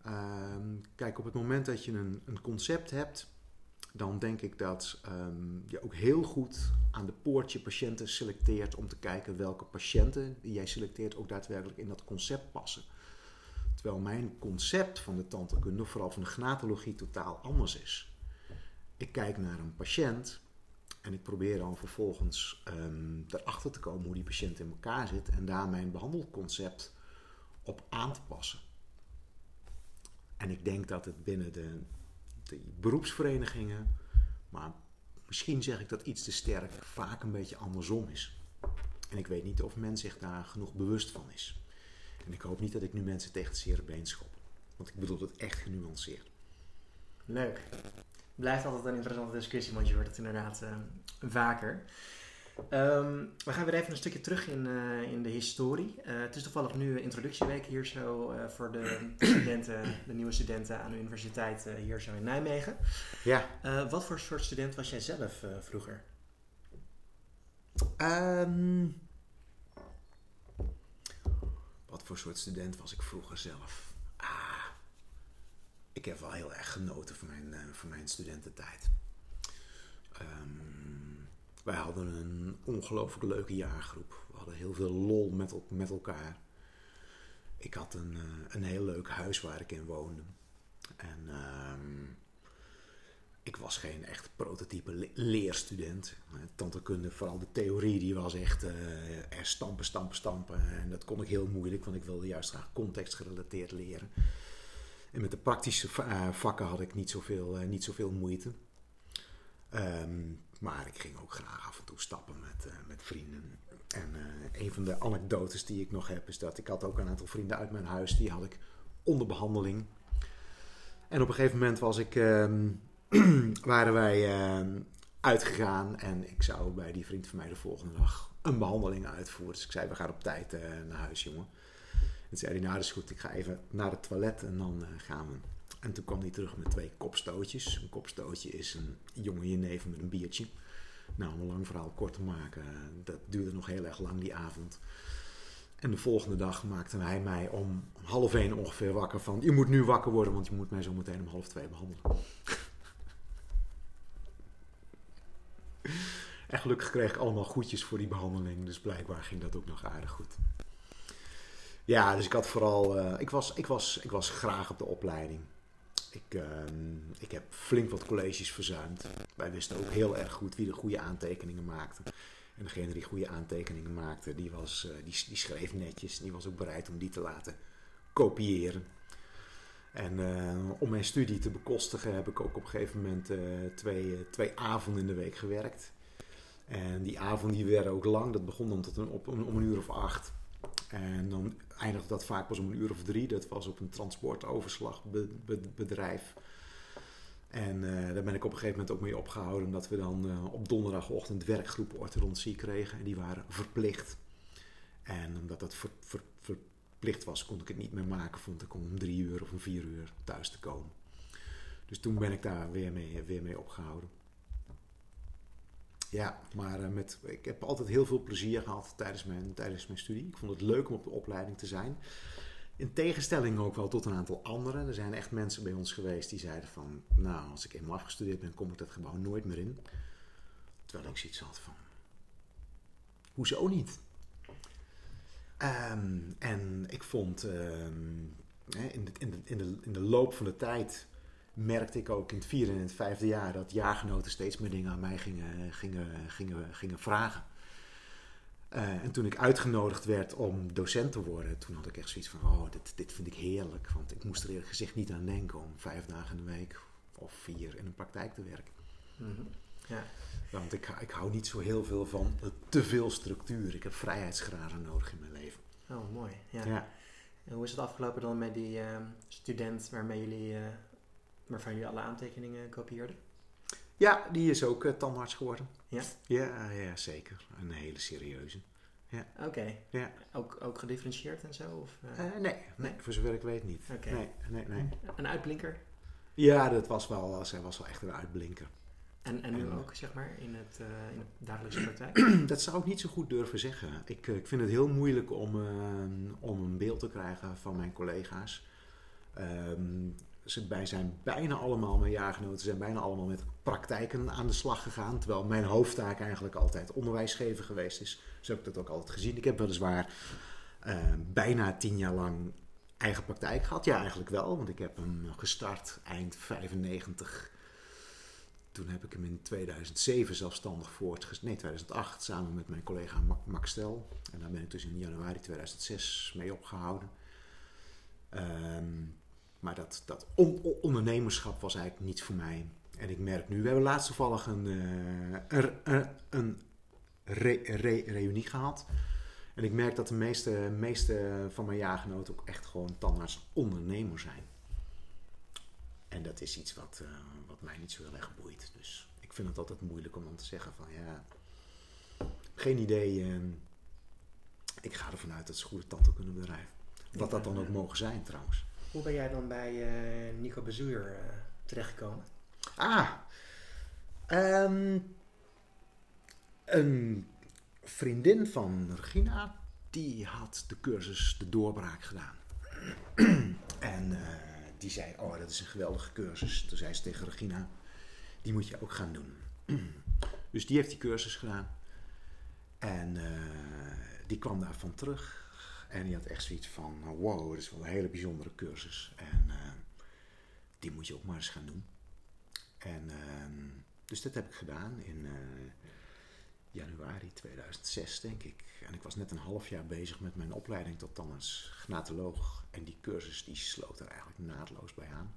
Ehm, kijk, op het moment dat je een, een concept hebt, dan denk ik dat ehm, je ook heel goed aan de poort je patiënten selecteert om te kijken welke patiënten die jij selecteert ook daadwerkelijk in dat concept passen. Terwijl mijn concept van de tandheelkunde, vooral van de gnatologie, totaal anders is. Ik kijk naar een patiënt en ik probeer dan vervolgens ehm, erachter te komen hoe die patiënt in elkaar zit en daar mijn behandelconcept op aan te passen. En ik denk dat het binnen de, de beroepsverenigingen, maar misschien zeg ik dat iets te sterk, vaak een beetje andersom is. En ik weet niet of men zich daar genoeg bewust van is. En ik hoop niet dat ik nu mensen tegen het zere schop. Want ik bedoel het echt genuanceerd. Leuk. Blijft altijd een interessante discussie, want je hoort het inderdaad eh, vaker. Ehm, we gaan weer even een stukje terug in, eh, in de historie. Eh, het is toevallig nu introductieweek hier zo voor de studenten, de nieuwe studenten aan de universiteit hier zo in Nijmegen. Ja. Wat voor soort student was jij zelf vroeger? Ehm, wat voor soort student was ik vroeger zelf? Ah, ik heb wel heel erg genoten van mijn, eh, van mijn studententijd. Ehm, Wij hadden een ongelooflijk leuke jaargroep. We hadden heel veel lol met, met elkaar. Ik had een, eh, een heel leuk huis waar ik in woonde. En ehm, ik was geen echt prototype le- leerstudent. Eh, Tantekunde, vooral de theorie, die was echt eh, er stampen, stampen, stampen. En dat kon ik heel moeilijk, want ik wilde juist graag contextgerelateerd leren. En met de praktische eh, vakken had ik niet zoveel, eh, niet zoveel moeite. Ehm, maar ik ging ook graag af en toe stappen met, eh, met vrienden. En een van de anekdotes die ik nog heb is dat ik had ook een aantal vrienden uit mijn huis. Die had ik onder behandeling. En op een gegeven moment was ik, ehm, waren wij ehm, uitgegaan. En ik zou bij die vriend van mij de volgende dag een behandeling uitvoeren. Dus ik zei, we gaan op tijd naar huis, jongen. En zei hij, nou dat is goed, ik ga even naar het toilet en dan eh, gaan we. En toen kwam hij terug met twee kopstootjes. Een kopstootje is een jonge jenever met een biertje. Nou, om een lang verhaal kort te maken, dat duurde nog heel erg lang die avond. En de volgende dag maakte hij mij om half één ongeveer wakker van... Je moet nu wakker worden, want je moet mij zo meteen om half twee behandelen. En gelukkig kreeg ik allemaal goedjes voor die behandeling. Dus blijkbaar ging dat ook nog aardig goed. Ja, dus ik had vooral... eh, ik, was, ik, was, ik was graag op de opleiding. Ik, ehm, ik heb flink wat colleges verzuimd. Wij wisten ook heel erg goed wie de goede aantekeningen maakte. En degene die goede aantekeningen maakte, die, was, eh, die, die schreef netjes. Die was ook bereid om die te laten kopiëren. En eh, om mijn studie te bekostigen heb ik ook op een gegeven moment twee, twee avonden in de week gewerkt. En die avonden die werden ook lang. Dat begon dan tot een, op, om een uur of acht. En dan eindigde dat vaak pas om een uur of drie. Dat was op een transportoverslagbedrijf. En eh, daar ben ik op een gegeven moment ook mee opgehouden. Omdat we dan eh, op donderdagochtend werkgroepen orthodontie kregen. En die waren verplicht. En omdat dat ver- ver- verplicht was, kon ik het niet meer maken. Vond ik om om drie uur of om vier uur thuis te komen. Dus toen ben ik daar weer mee, weer mee opgehouden. Ja, maar eh, met, ik heb altijd heel veel plezier gehad tijdens mijn, tijdens mijn studie. Ik vond het leuk om op de opleiding te zijn. In tegenstelling ook wel tot een aantal anderen. Er zijn echt mensen bij ons geweest die zeiden van... Nou, als ik eenmaal afgestudeerd ben, kom ik dat gebouw nooit meer in. Terwijl ik zoiets had van... Hoezo niet? Ehm, en ik vond... ehm, in, de, in, de, in, de, in de loop van de tijd merkte ik ook in het vierde en het vijfde jaar... dat jaargenoten steeds meer dingen aan mij gingen, gingen, gingen, gingen vragen. Uh, en toen ik uitgenodigd werd om docent te worden, toen had ik echt zoiets van: oh, dit, dit vind ik heerlijk. Want ik moest er eerlijk gezegd niet aan denken om vijf dagen in de week of vier in een praktijk te werken. Mhm. Ja. Want ik, ik hou niet zo heel veel van te veel structuur. Ik heb vrijheidsgraden nodig in mijn leven. Oh, mooi. Ja. Ja. En hoe is het afgelopen dan met die eh, student waarmee jullie, eh, waarvan jullie alle aantekeningen kopieerden? Ja, die is ook uh, tandarts geworden. Ja? Ja, ja, zeker. Een hele serieuze. Ja. Oké. Ja. Ook, ook gedifferentieerd en zo? Of, uh, nee, nee, nee, voor zover ik weet niet. Okay. Nee, nee, nee. Een uitblinker? Ja, dat was wel, zij was wel echt een uitblinker. En, en nu en, ook, zeg maar, in het, in het dagelijkse praktijk? dat zou ik niet zo goed durven zeggen. Ik, ik vind het heel moeilijk om, om een beeld te krijgen van mijn collega's. Um, ze zijn bijna allemaal, mijn jaargenoten zijn bijna allemaal met praktijken aan de slag gegaan. Terwijl mijn hoofdtaak eigenlijk altijd onderwijsgeven geweest is. Zo heb ik dat ook altijd gezien. Ik heb weliswaar uh, bijna tien jaar lang eigen praktijk gehad. Ja, eigenlijk wel, want ik heb hem gestart eind 95. Toen heb ik hem in 2007 zelfstandig voortgezet. Nee, 2008 samen met mijn collega Max Stel. En daar ben ik dus in januari 2006 mee opgehouden. Um, maar dat, dat on ondernemerschap was eigenlijk niets voor mij. En ik merk nu, we hebben laatst toevallig een, uh, een, een, een re, re, reunie gehad. En ik merk dat de meeste, meeste van mijn jaargenoten ook echt gewoon tandarts ondernemer zijn. En dat is iets wat, uh, wat mij niet zo heel erg boeit. Dus ik vind het altijd moeilijk om dan te zeggen van ja, geen idee. Uh, ik ga ervan uit dat ze goede tanden kunnen bedrijven. Wat dat dan ook mogen zijn trouwens. Hoe ben jij dan bij uh, Nico Bezuur uh, terechtgekomen? Ah, um, een vriendin van Regina, die had de cursus De Doorbraak gedaan. en uh, die zei, oh dat is een geweldige cursus. Toen zei ze tegen Regina, die moet je ook gaan doen. Dus die heeft die cursus gedaan. En die kwam daarvan terug. En die had echt zoiets van, wow, dat is wel een hele bijzondere cursus. En die moet je ook maar eens gaan doen. En ehm, dus dat heb ik gedaan in januari 2006, denk ik. En ik was net een half jaar bezig met mijn opleiding tot tandarts gnatoloog. En die cursus die sloot er eigenlijk naadloos bij aan.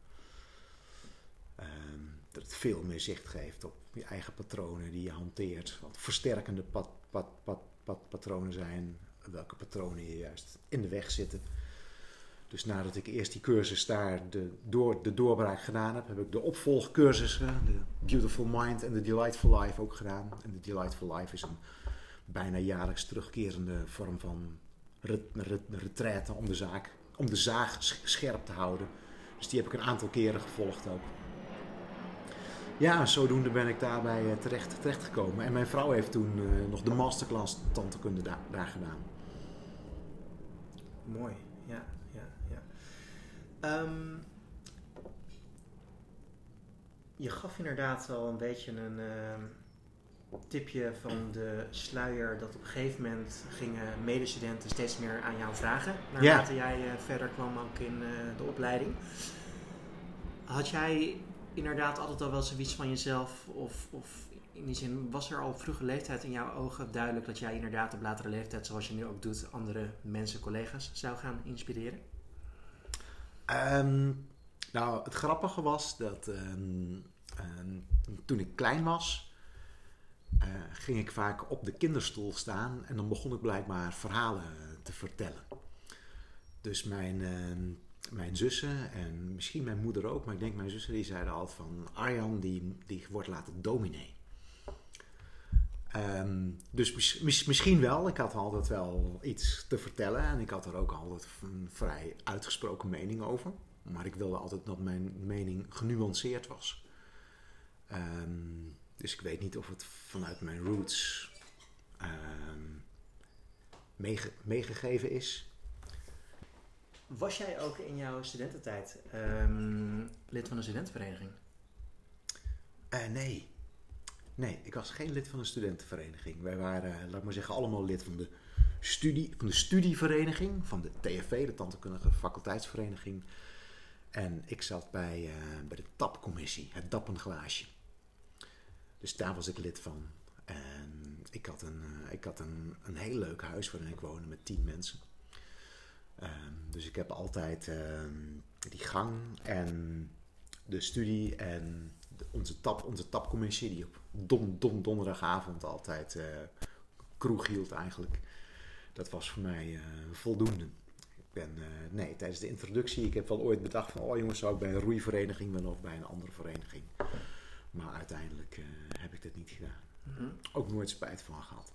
Um, dat het veel meer zicht geeft op je eigen patronen die je hanteert. Wat versterkende pat, pat, pat, pat, patronen zijn. Welke patronen je juist in de weg zitten. Dus nadat ik eerst die cursus daar de, door, de doorbraak gedaan heb, heb ik de opvolgcursussen, de Beautiful Mind en de Delightful Life ook gedaan. En de Delightful Life is een bijna jaarlijks terugkerende vorm van retraite om de, zaak, om de zaag scherp te houden. Dus die heb ik een aantal keren gevolgd ook. Ja, zodoende ben ik daarbij eh, terecht, terecht gekomen. En mijn vrouw heeft toen uh, nog de masterclass tantekunde daar gedaan. Mooi, ja. Um, je gaf inderdaad al een beetje een uh, tipje van de sluier dat op een gegeven moment gingen medestudenten steeds meer aan jou vragen. Naarmate jij uh, verder kwam ook in uh, de opleiding. Had jij inderdaad altijd al wel zoiets van jezelf of, of in die zin, was er al op vroege leeftijd in jouw ogen duidelijk dat jij inderdaad op latere leeftijd, zoals je nu ook doet, andere mensen, collega's zou gaan inspireren? Ehm, nou, het grappige was dat ehm, ehm, toen ik klein was, uh, ging ik vaak op de kinderstoel staan en dan begon ik blijkbaar verhalen te vertellen. Dus mijn, mijn zussen en misschien mijn moeder ook, maar ik denk mijn zussen die zeiden altijd van Arjan die, die wordt later dominee. Um, dus misschien wel. Ik had altijd wel iets te vertellen en ik had er ook altijd een vrij uitgesproken mening over. Maar ik wilde altijd dat mijn mening genuanceerd was. Um, dus ik weet niet of het vanuit mijn roots um, meege meegegeven is. Was jij ook in jouw studententijd lid van een studentenvereniging? Uh, nee. Nee, ik was geen lid van een studentenvereniging. Wij waren, laat ik maar zeggen, allemaal lid van de, studie, van de studievereniging, van de TFV, de Tandheelkundige Faculteitsvereniging. En ik zat bij, uh, bij de tapcommissie, het dappenglaasje. Dus daar was ik lid van. En ik had een, uh, ik had een, een heel leuk huis waarin ik woonde met tien mensen. Um, dus ik heb altijd uh, die gang en de studie en onze, tap, onze tapcommissie, die op don, don, donderdagavond altijd uh, kroeg hield eigenlijk. Dat was voor mij uh, voldoende. Ik ben, uh, nee, tijdens de introductie, ik heb wel ooit bedacht van, oh jongens, zou ik bij een roeivereniging willen of bij een andere vereniging. Maar uiteindelijk heb ik dit niet gedaan. Mm -hmm. Ook nooit spijt van gehad.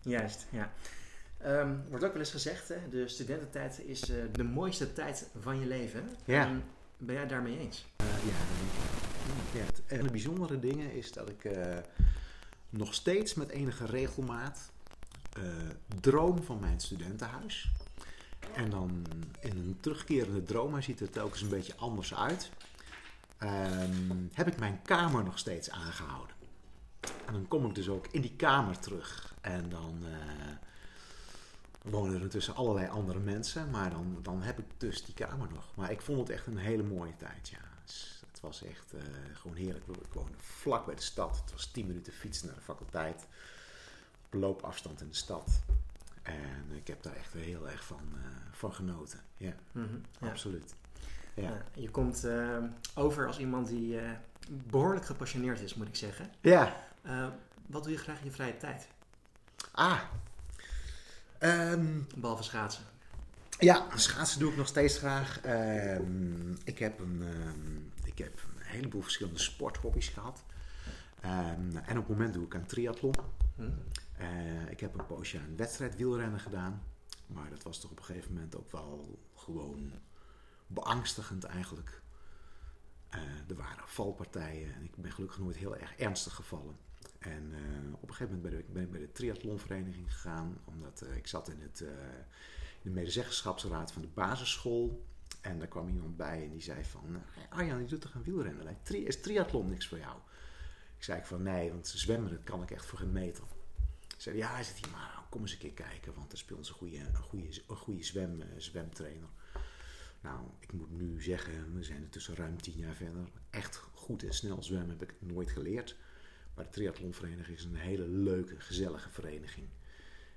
Juist, ja. Um, wordt ook wel eens gezegd, hè, de studententijd is de mooiste tijd van je leven. Ja. Um, ben jij daarmee eens? ja, ja, en de bijzondere dingen is dat ik uh, nog steeds met enige regelmaat uh, droom van mijn studentenhuis. En dan in een terugkerende droom, ziet het telkens een beetje anders uit. Um, heb ik mijn kamer nog steeds aangehouden. En dan kom ik dus ook in die kamer terug. En dan wonen er tussen allerlei andere mensen. Maar dan, dan heb ik dus die kamer nog. Maar ik vond het echt een hele mooie tijd, ja. Het was echt uh, gewoon heerlijk. Ik woonde vlak bij de stad. Het was 10 minuten fietsen naar de faculteit. Op loopafstand in de stad. En ik heb daar echt heel erg van, uh, van genoten. Ja, mm -hmm, ja. absoluut. Ja. je komt uh, over als iemand die behoorlijk gepassioneerd is, moet ik zeggen. Ja. wat doe je graag in je vrije tijd? Ah. Um, Behalve schaatsen. Ja, schaatsen doe ik nog steeds graag. Um, ik heb een, um, ik heb een heleboel verschillende sporthobby's gehad. En op het moment doe ik een triathlon. Hmm. Uh, ik heb een poosje aan wedstrijd wielrennen gedaan. Maar dat was toch op een gegeven moment ook wel gewoon beangstigend eigenlijk. Uh, er waren valpartijen en ik ben gelukkig nooit heel erg ernstig gevallen. En uh, op een gegeven moment ben ik, ik bij de triathlonvereniging gegaan, omdat ik zat in het de medezeggenschapsraad van de basisschool. En daar kwam iemand bij en die zei van... Arjan, je doet toch een wielrennen? Is triathlon niks voor jou? Ik zei van nee, want zwemmen dat kan ik echt voor geen meter. Ze zei ja, zit hier maar, kom eens een keer kijken, want er speelt een goede, een goede, een goede zwem, zwemtrainer. Nou, ik moet nu zeggen, we zijn er tussen ruim tien jaar verder. Echt goed en snel zwemmen heb ik nooit geleerd. Maar de triathlonvereniging is een hele leuke, gezellige vereniging.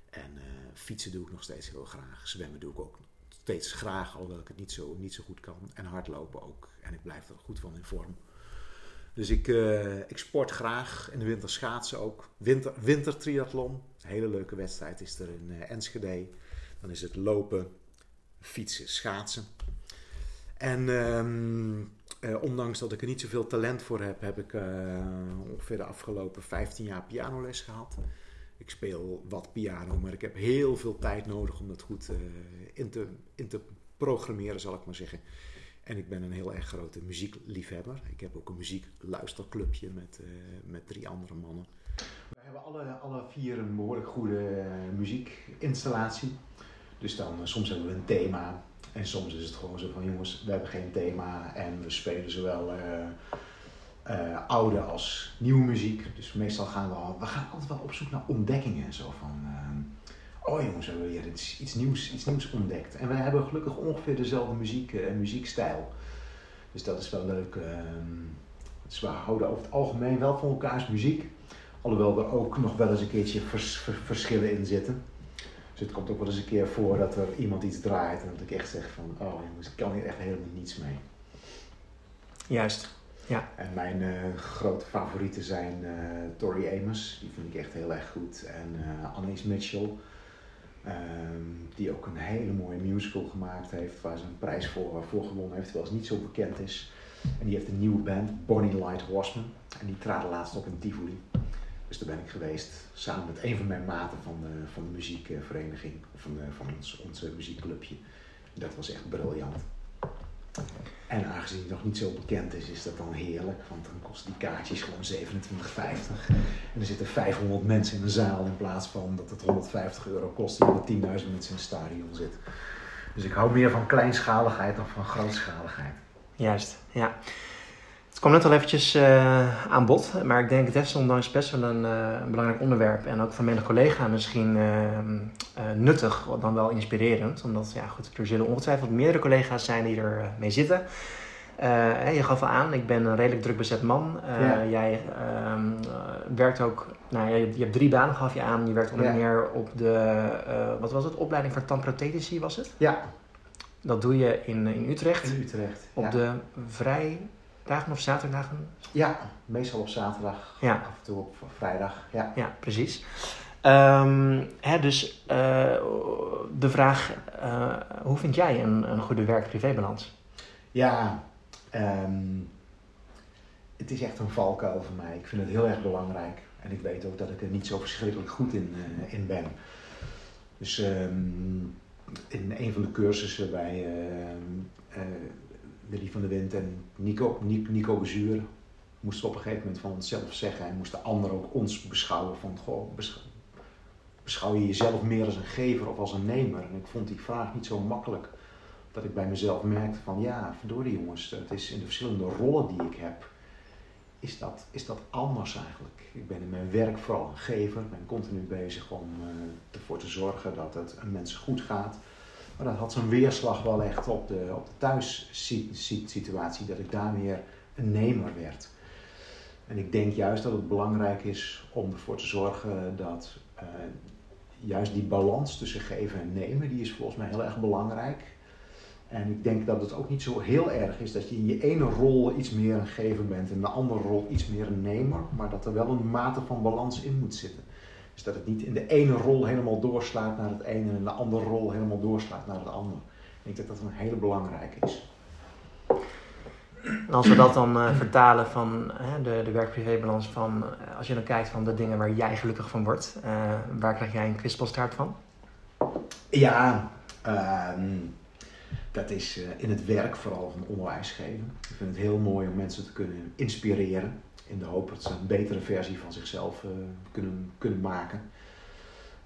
En uh, fietsen doe ik nog steeds heel graag. Zwemmen doe ik ook steeds graag, alhoewel ik het niet zo, niet zo goed kan. En hardlopen ook. En ik blijf er goed van in vorm. Dus ik, uh, ik sport graag. In de winter schaatsen ook. Winter, wintertriathlon. Hele leuke wedstrijd is er in uh, Enschede. Dan is het lopen, fietsen, schaatsen. En um, uh, ondanks dat ik er niet zoveel talent voor heb, heb ik ongeveer de afgelopen 15 jaar pianoles gehad. Ik speel wat piano, maar ik heb heel veel tijd nodig om dat goed in, te, in te programmeren, zal ik maar zeggen. En ik ben een heel erg grote muziekliefhebber. Ik heb ook een muziekluisterclubje met, met drie andere mannen. We hebben alle, alle vier een behoorlijk goede muziekinstallatie. Dus dan soms hebben we een thema. En soms is het gewoon zo van jongens, we hebben geen thema. En we spelen zowel oude als nieuwe muziek. Dus meestal gaan we we gaan altijd wel op zoek naar ontdekkingen en zo van oh jongens, we hebben hier iets, iets, nieuws, iets nieuws ontdekt. En wij hebben gelukkig ongeveer dezelfde muziek en muziekstijl. Dus dat is wel leuk. dus we houden over het algemeen wel van elkaars muziek. Alhoewel er ook nog wel eens een keertje vers, vers, verschillen in zitten. Dus het komt ook wel eens een keer voor dat er iemand iets draait en dat ik echt zeg van, oh jongens, ik kan hier echt helemaal niets mee. Juist, ja. En mijn uh, grote favorieten zijn uh, Tori Amos, die vind ik echt heel erg goed. En uh, Annelies Mitchell. Um, die ook een hele mooie musical gemaakt heeft, waar ze een prijs voor, voor gewonnen heeft, terwijl ze niet zo bekend is. En die heeft een nieuwe band, Bonnie Light Horseman. En die traden laatst op in Tivoli. Dus daar ben ik geweest, samen met een van mijn maten van de, van de muziekvereniging, van, van ons, onze muziekclubje. Dat was echt briljant. En aangezien het nog niet zo bekend is, is dat dan heerlijk. Want dan kost die kaartjes gewoon 27,50. En er zitten 500 mensen in een zaal in plaats van dat het 150 euro kost die er 10.000 mensen in een stadion zit. Dus ik hou meer van kleinschaligheid dan van grootschaligheid. Juist, ja. Het kwam net al eventjes uh, aan bod, maar ik denk desondanks best wel een, uh, een belangrijk onderwerp. En ook voor menig collega misschien uh, nuttig, dan wel inspirerend. Omdat, ja goed, er zullen ongetwijfeld meerdere collega's zijn die er mee zitten. je gaf al aan, ik ben een redelijk druk bezet man. Ja. Jij ehm, werkt ook, nou, je, je, hebt drie banen gaf je aan. Je werkt onder ja. meer op de, wat was het, opleiding voor tandprothetici was het? Ja. Dat doe je in, in Utrecht. In Utrecht, Op de vrij dagen of zaterdagen? Ja, meestal op zaterdag. Ja. Af en toe op vrijdag. Ja, ja precies. Um, hè, dus uh, de vraag, uh, hoe vind jij een, een goede werk-privébalans? Ja, um, het is echt een valkuil voor mij. Ik vind het heel erg belangrijk. En ik weet ook dat ik er niet zo verschrikkelijk goed in, uh, in ben. Dus um, in een van de cursussen bij Willy van der Wind en Nico, Nico Bezuur moesten op een gegeven moment van onszelf zeggen en moesten anderen ook ons beschouwen van goh, beschouw je jezelf meer als een gever of als een nemer? En ik vond die vraag niet zo makkelijk dat ik bij mezelf merkte van ja, verdorie jongens, het is in de verschillende rollen die ik heb, is dat, is dat anders eigenlijk. Ik ben in mijn werk vooral een gever, ben continu bezig om uh, ervoor te zorgen dat het een mens goed gaat. Maar dat had zijn weerslag wel echt op de, op de thuissituatie, dat ik daar een nemer werd. En ik denk juist dat het belangrijk is om ervoor te zorgen dat uh, juist die balans tussen geven en nemen, die is volgens mij heel erg belangrijk. En ik denk dat het ook niet zo heel erg is dat je in je ene rol iets meer een gever bent en in de andere rol iets meer een nemer, maar dat er wel een mate van balans in moet zitten. Dus dat het niet in de ene rol helemaal doorslaat naar het ene en in de andere rol helemaal doorslaat naar het ander. Ik denk dat dat een hele belangrijke is. En als we dat dan uh, vertalen van uh, de, de werk-privé-balans van, uh, als je dan kijkt van de dingen waar jij gelukkig van wordt, waar krijg jij een kwispelstaart van? Ja, ehm, dat is in het werk vooral van onderwijs geven. Ik vind het heel mooi om mensen te kunnen inspireren in de hoop dat ze een betere versie van zichzelf uh, kunnen, kunnen maken.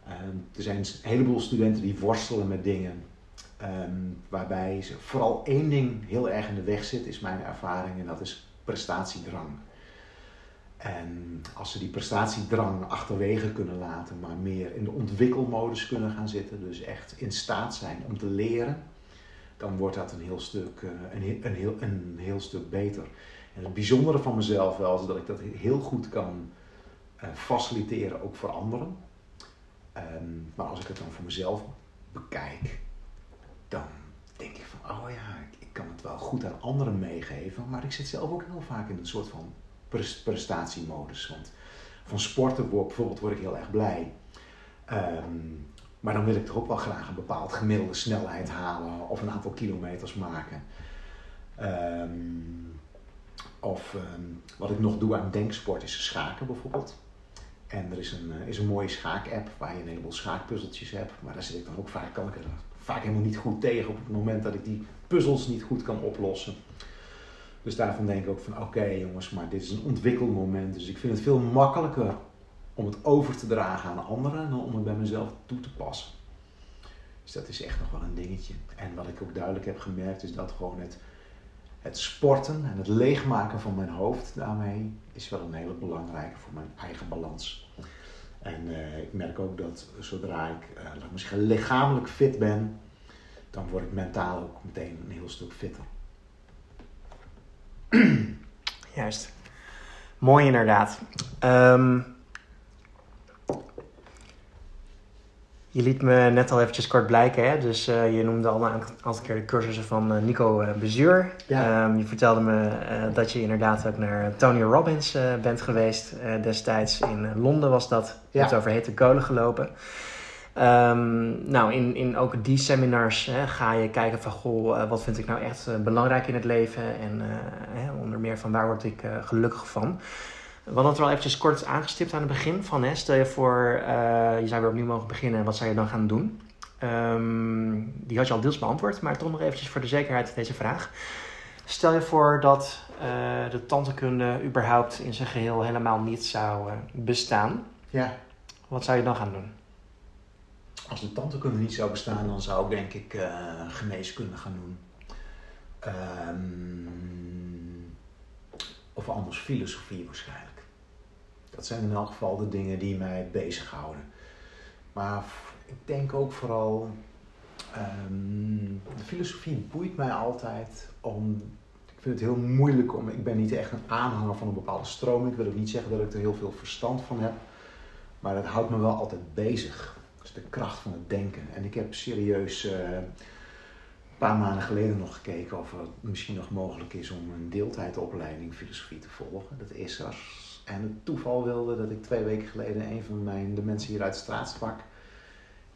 Um, er zijn een heleboel studenten die worstelen met dingen um, waarbij ze vooral één ding heel erg in de weg zit, is mijn ervaring, en dat is prestatiedrang. En als ze die prestatiedrang achterwege kunnen laten, maar meer in de ontwikkelmodus kunnen gaan zitten, dus echt in staat zijn om te leren, dan wordt dat een heel stuk, eh, een, een, heel, een heel stuk beter. En het bijzondere van mezelf wel is dat ik dat heel goed kan uh, faciliteren, ook voor anderen. Um, maar als ik het dan voor mezelf bekijk, dan denk ik van, oh ja, ik, kan het wel goed aan anderen meegeven, maar ik zit zelf ook heel vaak in een soort van prestatiemodus. Want van sporten bijvoorbeeld word ik heel erg blij. Um, maar dan wil ik toch ook wel graag een bepaald gemiddelde snelheid halen of een aantal kilometers maken. Um, of um, wat ik nog doe aan denksport is schaken bijvoorbeeld. En er is een, uh, is een mooie schaak-app waar je een heleboel schaakpuzzeltjes hebt. Maar daar zit ik dan ook vaak, kan ik er vaak helemaal niet goed tegen op het moment dat ik die puzzels niet goed kan oplossen. Dus daarvan denk ik ook van oké jongens, maar dit is een ontwikkelmoment. Dus ik vind het veel makkelijker om het over te dragen aan anderen dan om het bij mezelf toe te passen. Dus dat is echt nog wel een dingetje. En wat ik ook duidelijk heb gemerkt is dat gewoon het, het sporten en het leegmaken van mijn hoofd daarmee is wel een hele belangrijke voor mijn eigen balans. En uh, ik merk ook dat zodra ik, uh, maar zeggen, lichamelijk fit ben, dan word ik mentaal ook meteen een heel stuk fitter. Juist. Mooi inderdaad. Um, je liet me net al eventjes kort blijken, hè? dus uh, je noemde al een aantal keer de cursussen van uh, Nico uh, Bezuur. Ja. Um, je vertelde me dat je inderdaad ook naar Tony Robbins bent geweest destijds. In Londen was dat. Je ja. hebt over hete kolen gelopen. Um, nou, in, in ook die seminars hè, ga je kijken van, goh, wat vind ik nou echt belangrijk in het leven? En hè, onder meer van waar word ik gelukkig van? We hadden het er al eventjes kort aangestipt aan het begin. Van, hè, stel je voor, uh, je zou weer opnieuw mogen beginnen. Wat zou je dan gaan doen? Um, die had je al deels beantwoord. Maar toch nog eventjes voor de zekerheid deze vraag. Stel je voor dat uh, de tantekunde überhaupt in zijn geheel helemaal niet zou uh, bestaan. Ja. Wat zou je dan gaan doen? Als de tantekunde niet zou bestaan, dan zou ik denk ik geneeskunde gaan doen. Um, of anders filosofie waarschijnlijk. Dat zijn in elk geval de dingen die mij bezighouden. Maar ik denk ook vooral, um, de filosofie boeit mij altijd om, ik vind het heel moeilijk om, ik ben niet echt een aanhanger van een bepaalde stroming. Ik wil ook niet zeggen dat ik er heel veel verstand van heb. Maar het houdt me wel altijd bezig. Dat is de kracht van het denken. En ik heb serieus uh, een paar maanden geleden nog gekeken of het misschien nog mogelijk is om een deeltijdopleiding filosofie te volgen. Dat is er en het toeval wilde dat ik twee weken geleden een van mijn, de mensen hier uit de straat sprak.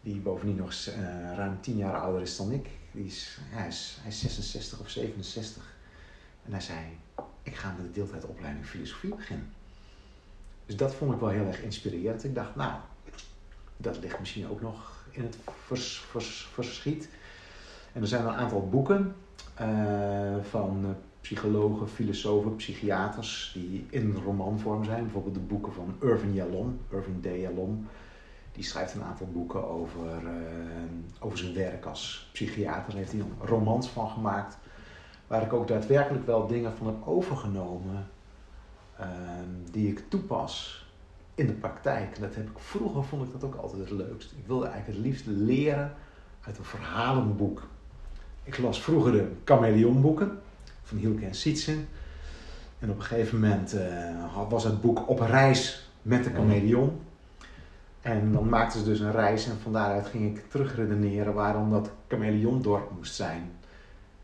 Die bovendien nog uh, ruim tien jaar ouder is dan ik. Die is, hij, is, hij is 66 of 67. En hij zei, ik ga met de deeltijdopleiding filosofie beginnen. Dus dat vond ik wel heel erg inspirerend. Ik dacht, nou, dat ligt misschien ook nog in het vers, vers, verschiet. En er zijn een aantal boeken uh, van psychologen, filosofen, psychiaters die in romanvorm zijn. Bijvoorbeeld de boeken van Irvin Yalom, Irvin D. Yalom. Die schrijft een aantal boeken over, uh, over zijn werk als psychiater. Daar heeft hij een romans van gemaakt. Waar ik ook daadwerkelijk wel dingen van heb overgenomen uh, die ik toepas in de praktijk. dat heb ik, vroeger vond ik dat ook altijd het leukst. Ik wilde eigenlijk het liefst leren uit een verhalenboek. Ik las vroeger de chameleonboeken van Hielke en Sietsen. En op een gegeven moment uh, was het boek Op reis met de chameleon. En dan maakten ze dus een reis en van daaruit ging ik terugredeneren waarom dat chameleondorp moest zijn.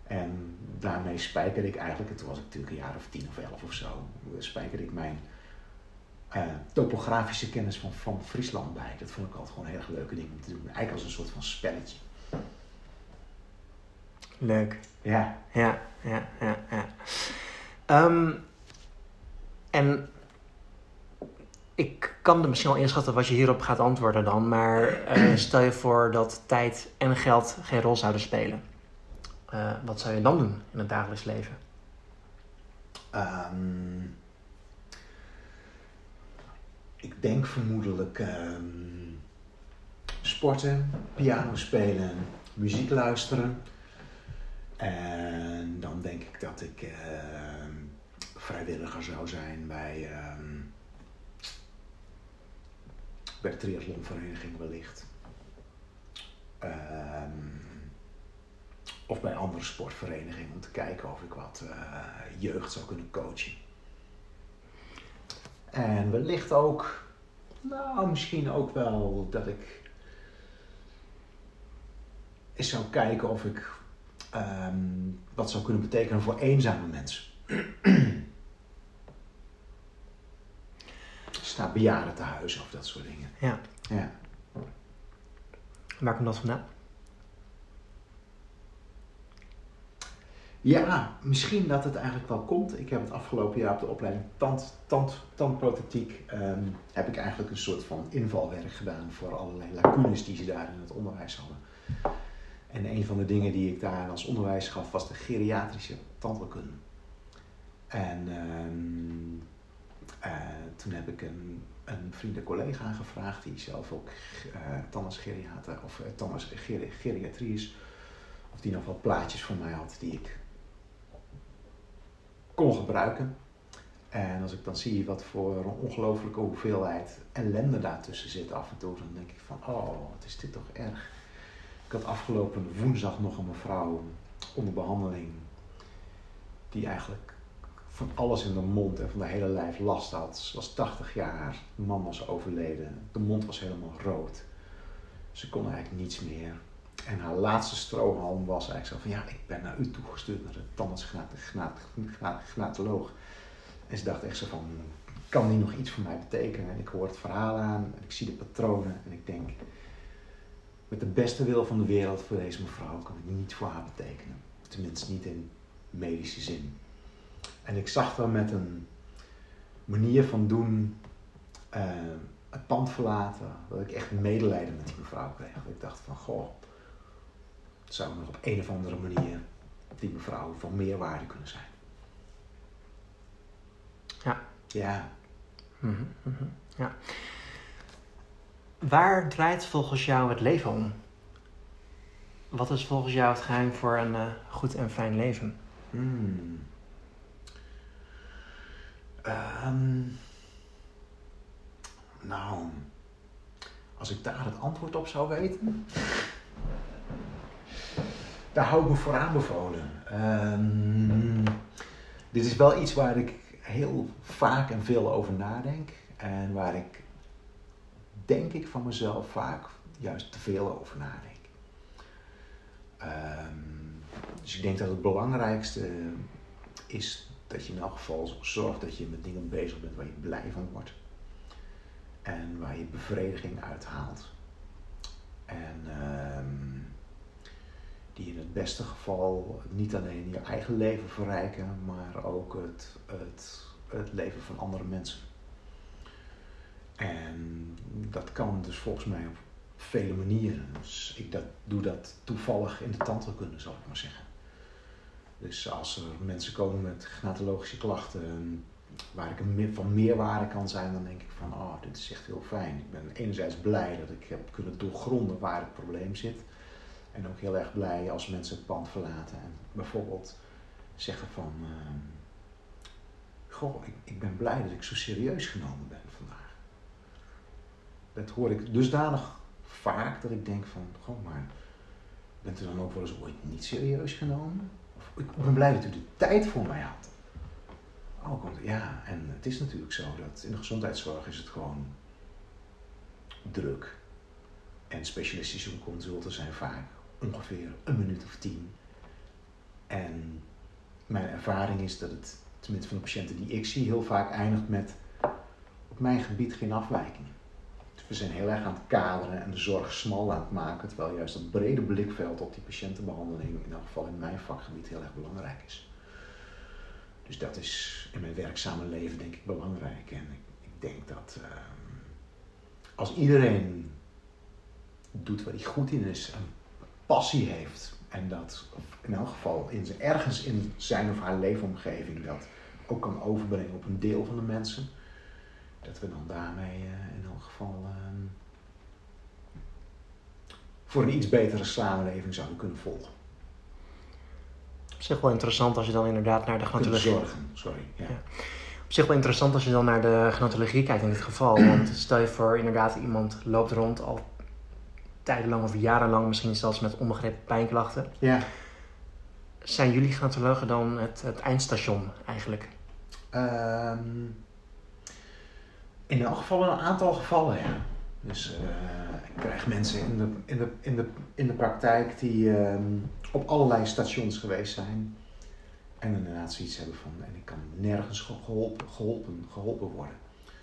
En daarmee spijkerde ik eigenlijk, toen was ik natuurlijk een jaar of tien of elf of zo, spijkerde ik mijn uh, topografische kennis van, van Friesland bij. Dat vond ik altijd gewoon een heel erg leuke ding om te doen. Eigenlijk als een soort van spelletje. Leuk. Ja. Ja, ja, ja, ja. Um, en ik kan er misschien wel inschatten wat je hierop gaat antwoorden dan, maar uh, stel je voor dat tijd en geld geen rol zouden spelen. Uh, wat zou je dan doen in het dagelijks leven? Um, ik denk vermoedelijk um, sporten, piano spelen, muziek luisteren. En dan denk ik dat ik uh, vrijwilliger zou zijn bij, uh, bij de triathlonvereniging wellicht. Ehm, of bij andere sportverenigingen om te kijken of ik wat eh, jeugd zou kunnen coachen. En wellicht ook, nou misschien ook wel dat ik eens zou kijken of ik ehm, wat zou kunnen betekenen voor eenzame mensen. Staat bejaardentehuizen of dat soort dingen. Ja. Ja. Waar komt dat vandaan? Ja, misschien dat het eigenlijk wel komt. Ik heb het afgelopen jaar op de opleiding tand, tand, tandprothetiek ehm, heb ik eigenlijk een soort van invalwerk gedaan voor allerlei lacunes die ze daar in het onderwijs hadden. En een van de dingen die ik daar als onderwijs gaf was de geriatrische tandheelkunde. En ehm, eh, toen heb ik een, een collega gevraagd die zelf ook uh, of uh, tandartsgeriatrie is. Of die nog wat plaatjes voor mij had die ik kon gebruiken. En als ik dan zie wat voor een ongelofelijke hoeveelheid ellende daartussen zit af en toe, dan denk ik van, oh, wat is dit toch erg. Ik had afgelopen woensdag nog een mevrouw onder behandeling, die eigenlijk van alles in de mond en van de hele lijf last had. Ze was 80 jaar, de man was overleden, de mond was helemaal rood. Ze kon eigenlijk niets meer. En haar laatste strohalm was eigenlijk zo van, ja, ik ben naar u toegestuurd, naar de tandartsgnatoloog. En ze dacht echt zo van, kan die nog iets voor mij betekenen? En ik hoor het verhaal aan, en ik zie de patronen en ik denk, met de beste wil van de wereld voor deze mevrouw kan ik niet voor haar betekenen. Tenminste niet in medische zin. En ik zag dan met een manier van doen, uh, het pand verlaten, dat ik echt medelijden met die mevrouw kreeg. Ik dacht van, goh, zou nog op een of andere manier die mevrouw van meerwaarde kunnen zijn. Ja. Ja. Mm -hmm, ja. Waar draait volgens jou het leven om? Wat is volgens jou het geheim voor een uh, goed en fijn leven? Hmm. Um, nou, als ik daar het antwoord op zou weten, daar hou ik me voor aanbevolen. Um, dit is wel iets waar ik heel vaak en veel over nadenk en waar ik denk ik van mezelf vaak juist te veel over nadenk. Um, dus ik denk dat het belangrijkste is dat je in elk geval zorgt dat je met dingen bezig bent waar je blij van wordt. En waar je bevrediging uithaalt. En um, die in het beste geval niet alleen je eigen leven verrijken, maar ook het, het, het leven van andere mensen. En dat kan dus volgens mij op vele manieren. Dus ik dat, doe dat toevallig in de tandheelkunde, zal ik maar zeggen. Dus als er mensen komen met gnatologische klachten waar ik een van meerwaarde kan zijn, dan denk ik van, oh, dit is echt heel fijn. Ik ben enerzijds blij dat ik heb kunnen doorgronden waar het probleem zit. En ook heel erg blij als mensen het pand verlaten en bijvoorbeeld zeggen van, uh, goh, ik, ik ben blij dat ik zo serieus genomen ben. Dat hoor ik dusdanig vaak dat ik denk van, goh, maar bent u dan ook wel eens ooit niet serieus genomen? Of, ik ben blij dat u de tijd voor mij had. Oh, ja, en het is natuurlijk zo dat in de gezondheidszorg is het gewoon druk. En specialistische consulten zijn vaak ongeveer een minuut of tien. En mijn ervaring is dat het, tenminste van de patiënten die ik zie, heel vaak eindigt met op mijn gebied geen afwijkingen. We zijn heel erg aan het kaderen en de zorg smal aan het maken, terwijl juist dat brede blikveld op die patiëntenbehandeling, in elk geval in mijn vakgebied, heel erg belangrijk is. Dus dat is in mijn werkzame leven denk ik belangrijk. En ik, denk dat uh, als iedereen doet waar hij goed in is en passie heeft, en dat in elk geval in, ergens in zijn of haar leefomgeving dat ook kan overbrengen op een deel van de mensen, dat we dan daarmee uh, in elk geval uh, voor een iets betere samenleving zouden kunnen volgen. Op zich wel interessant als je dan inderdaad naar de gnatologie... zorgen, sorry. Ja. ja. Op zich wel interessant als je dan naar de gnatologie kijkt in dit geval. Want stel je voor, inderdaad, iemand loopt rond al tijdenlang of jarenlang, misschien zelfs met onbegrepen pijnklachten. Ja. Zijn jullie gnatologen dan het, het eindstation eigenlijk? Ehm, in elk geval een aantal gevallen, ja. Dus eh, ik krijg mensen in de, in de, in de, in de praktijk die ehm, op allerlei stations geweest zijn. En inderdaad zoiets hebben van, en ik kan nergens geholpen, geholpen, geholpen worden.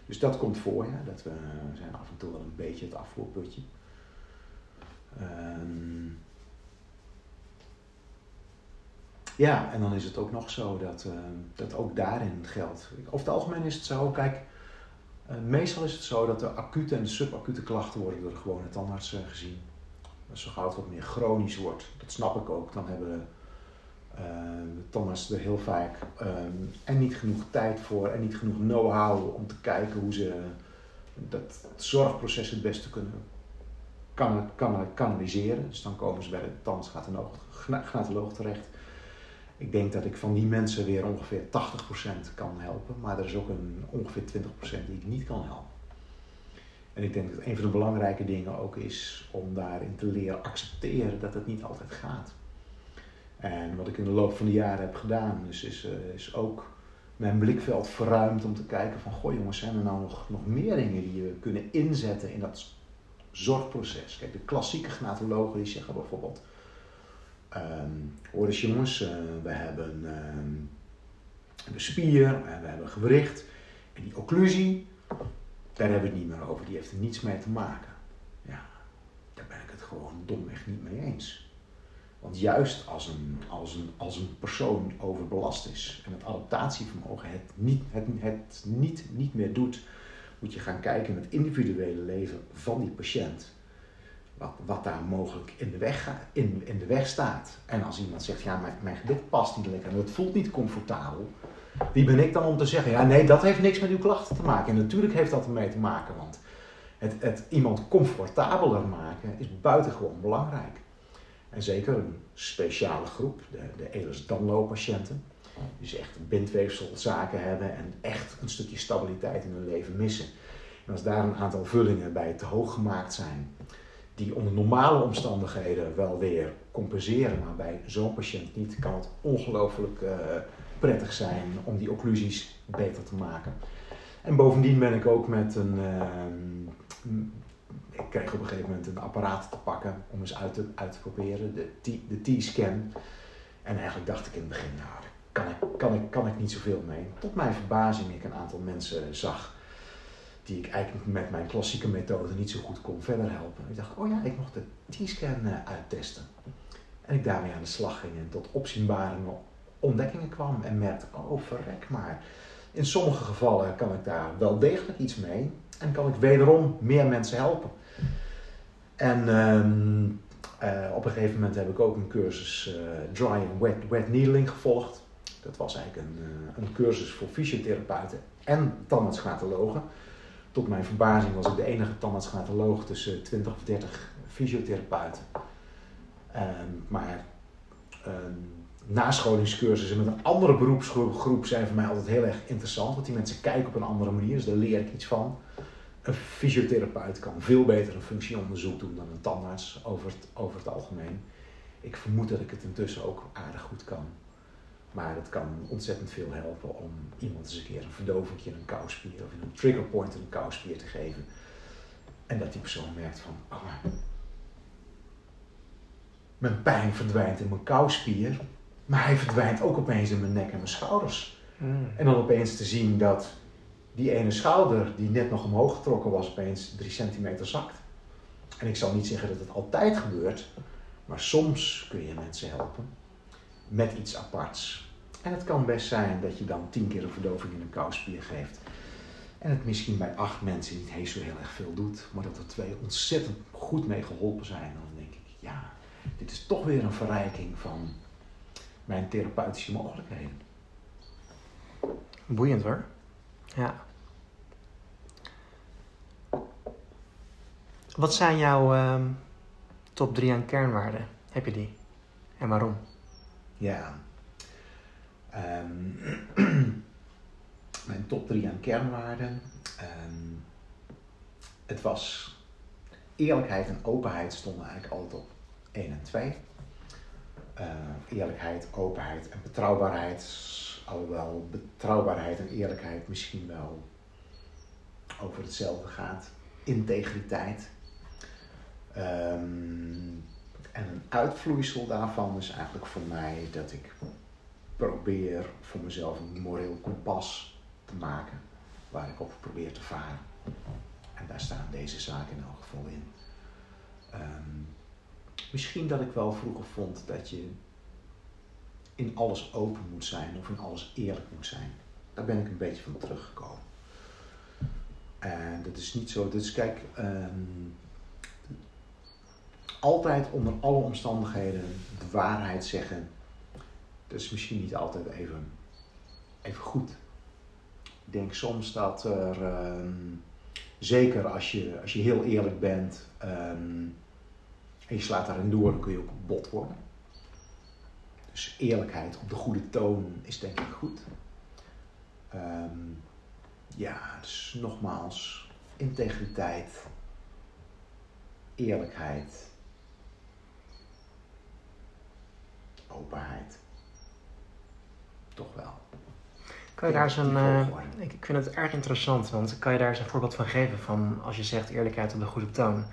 Dus dat komt voor, ja. Dat we zijn af en toe wel een beetje het afvoerputje. Ehm, ja, en dan is het ook nog zo dat, uh, dat ook daarin geldt. Over het algemeen is het zo, kijk, meestal is het zo dat de acute en de subacute klachten worden door de gewone tandarts uh, gezien. Zo gauw het wat meer chronisch wordt, dat snap ik ook, dan hebben de tandartsen er heel vaak en niet genoeg tijd voor en niet genoeg know-how om te kijken hoe ze dat zorgproces het beste kunnen kan, kan, kanaliseren. Dus dan komen ze bij de tandartsgatoloog terecht. Ik denk dat ik van die mensen weer ongeveer 80% kan helpen, maar er is ook een ongeveer 20% die ik niet kan helpen. En ik denk dat een van de belangrijke dingen ook is om daarin te leren accepteren dat het niet altijd gaat. En wat ik in de loop van de jaren heb gedaan, is, is, uh, is ook mijn blikveld verruimd om te kijken van, goh jongens, zijn er nou nog, nog meer dingen die we kunnen inzetten in dat zorgproces. Kijk, de klassieke gnatologen die zeggen bijvoorbeeld, um, hoor eens jongens, uh, we hebben, um, hebben spier, en we hebben gewricht en die occlusie, daar hebben we het niet meer over, die heeft er niets mee te maken. Ja, daar ben ik het gewoon domweg niet mee eens. Want juist als een, als een, als een persoon overbelast is en het adaptatievermogen het niet, het, het niet, niet meer doet, moet je gaan kijken met het individuele leven van die patiënt. Wat, wat daar mogelijk in de, weg, in, in de weg staat. En als iemand zegt, ja, mijn, mijn gebit past niet lekker en het voelt niet comfortabel. Wie ben ik dan om te zeggen, ja, nee, dat heeft niks met uw klachten te maken. En natuurlijk heeft dat ermee te maken, want het, het iemand comfortabeler maken is buitengewoon belangrijk. En zeker een speciale groep, de, de Ehlers-Danlo-patiënten dus echt bindweefselzaken hebben en echt een stukje stabiliteit in hun leven missen. En als daar een aantal vullingen bij te hoog gemaakt zijn, die onder normale omstandigheden wel weer compenseren, maar bij zo'n patiënt niet, kan het ongelooflijk uh, prettig zijn om die occlusies beter te maken. En bovendien ben ik ook met een. Uh, ik kreeg op een gegeven moment een apparaat te pakken om eens uit te, uit te proberen, de T-scan. En eigenlijk dacht ik in het begin, nou, kan ik, kan, ik, kan ik niet zoveel mee. Tot mijn verbazing ik een aantal mensen zag die ik eigenlijk met mijn klassieke methode niet zo goed kon verder helpen. Ik dacht, oh ja, ik mocht de T-scan uh, uittesten. En ik daarmee aan de slag ging en tot opzienbare ontdekkingen kwam en merkte, oh verrek maar. In sommige gevallen kan ik daar wel degelijk iets mee en kan ik wederom meer mensen helpen. En um, uh, op een gegeven moment heb ik ook een cursus uh, dry and wet, wet needling gevolgd. Dat was eigenlijk een, een cursus voor fysiotherapeuten en tandartsgatologen. Tot mijn verbazing was ik de enige tandartsgatoloog tussen 20 of 30 fysiotherapeuten. Um, maar um, nascholingscursussen met een andere beroepsgroep zijn voor mij altijd heel erg interessant. Want die mensen kijken op een andere manier, dus daar leer ik iets van. Een fysiotherapeut kan veel beter een functieonderzoek doen dan een tandarts over het, over het algemeen. Ik vermoed dat ik het intussen ook aardig goed kan. Maar het kan ontzettend veel helpen om iemand eens een keer een verdoving in een kouspier of een triggerpoint in een kouspier te geven. En dat die persoon merkt van, oh, mijn pijn verdwijnt in mijn kouspier, maar hij verdwijnt ook opeens in mijn nek en mijn schouders. Mm. En dan opeens te zien dat die ene schouder die net nog omhoog getrokken was, opeens drie centimeter zakt. En ik zal niet zeggen dat het altijd gebeurt, maar soms kun je mensen helpen met iets aparts. En het kan best zijn dat je dan tien keer een verdoving in een kouspier geeft. En het misschien bij acht mensen niet heel zo heel erg veel doet, maar dat er twee ontzettend goed mee geholpen zijn. Dan denk ik, ja, dit is toch weer een verrijking van mijn therapeutische mogelijkheden. Boeiend hoor. Ja. Wat zijn jouw uh, top drie aan kernwaarden? Heb je die? En waarom? Ja. Um, mijn top 3 aan kernwaarden. Ehm, het was eerlijkheid en openheid stonden eigenlijk altijd op 1 en 2. Uh, eerlijkheid, openheid en betrouwbaarheid. Alhoewel betrouwbaarheid en eerlijkheid misschien wel over hetzelfde gaat. Integriteit. Um, en een uitvloeisel daarvan is eigenlijk voor mij dat ik probeer voor mezelf een moreel kompas te maken waar ik op probeer te varen. En daar staan deze zaken in elk geval in. Um, misschien dat ik wel vroeger vond dat je in alles open moet zijn of in alles eerlijk moet zijn. Daar ben ik een beetje van teruggekomen. En dat is niet zo. Dus kijk, um, altijd onder alle omstandigheden de waarheid zeggen. Dat is misschien niet altijd even, even goed. Ik denk soms dat er, um, zeker als je, als je heel eerlijk bent um, en je slaat daarin door, dan kun je ook bot worden. Dus eerlijkheid op de goede toon is denk ik goed. Um, ja, dus nogmaals, integriteit, eerlijkheid, openheid. Toch wel. Kan je daar eens een, uh, ik vind het erg interessant, want kan je daar eens een voorbeeld van geven van als je zegt eerlijkheid op de goede toon.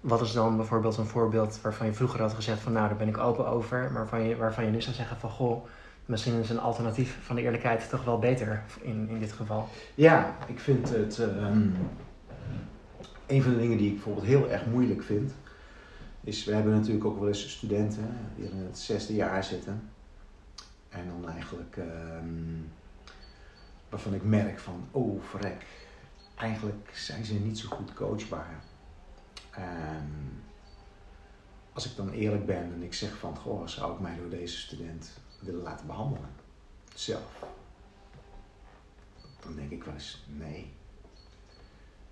Wat is dan bijvoorbeeld een voorbeeld waarvan je vroeger had gezegd van nou daar ben ik open over, maar waarvan je, waarvan je nu zou zeggen van goh, misschien is een alternatief van de eerlijkheid toch wel beter in, in dit geval? Ja, ik vind het um, een van de dingen die ik bijvoorbeeld heel erg moeilijk vind, is we hebben natuurlijk ook wel eens studenten die in het zesde jaar zitten. En dan eigenlijk um, waarvan ik merk van, oh verrek, eigenlijk zijn ze niet zo goed coachbaar. Um, als ik dan eerlijk ben en ik zeg van, goh, zou ik mij door deze student willen laten behandelen? Zelf. Dan denk ik wel eens, nee.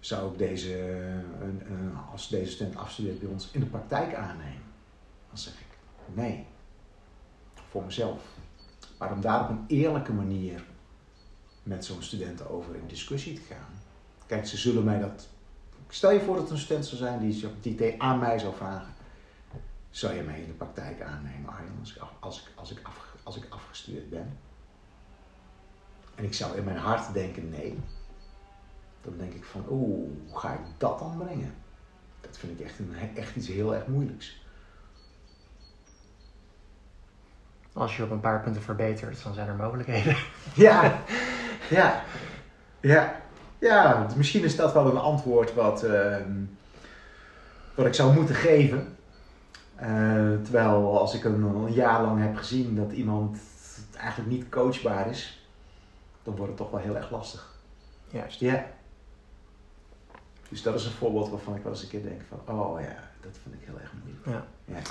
Zou ik deze, als deze student afstudeert bij ons, in de praktijk aannemen? Dan zeg ik, nee. Voor mezelf. Maar om daar op een eerlijke manier met zo'n student over in discussie te gaan. Kijk, ze zullen mij dat. Stel je voor dat een student zou zijn die, die aan mij zou vragen: Zou je mij in de praktijk aannemen, Arjan, als ik, als ik, als ik, af, als ik afgestudeerd ben? En ik zou in mijn hart denken: nee. Dan denk ik van: Oeh, hoe ga ik dat dan brengen? Dat vind ik echt, een, echt iets heel erg moeilijks. Als je op een paar punten verbetert, dan zijn er mogelijkheden. Ja, ja, ja. Ja, misschien is dat wel een antwoord wat, uh, wat ik zou moeten geven. Uh, terwijl als ik een, een, jaar lang heb gezien dat iemand eigenlijk niet coachbaar is, dan wordt het toch wel heel erg lastig. Juist. Ja. Dus dat is een voorbeeld waarvan ik wel eens een keer denk van, oh ja, dat vind ik heel erg moeilijk. Ja. ja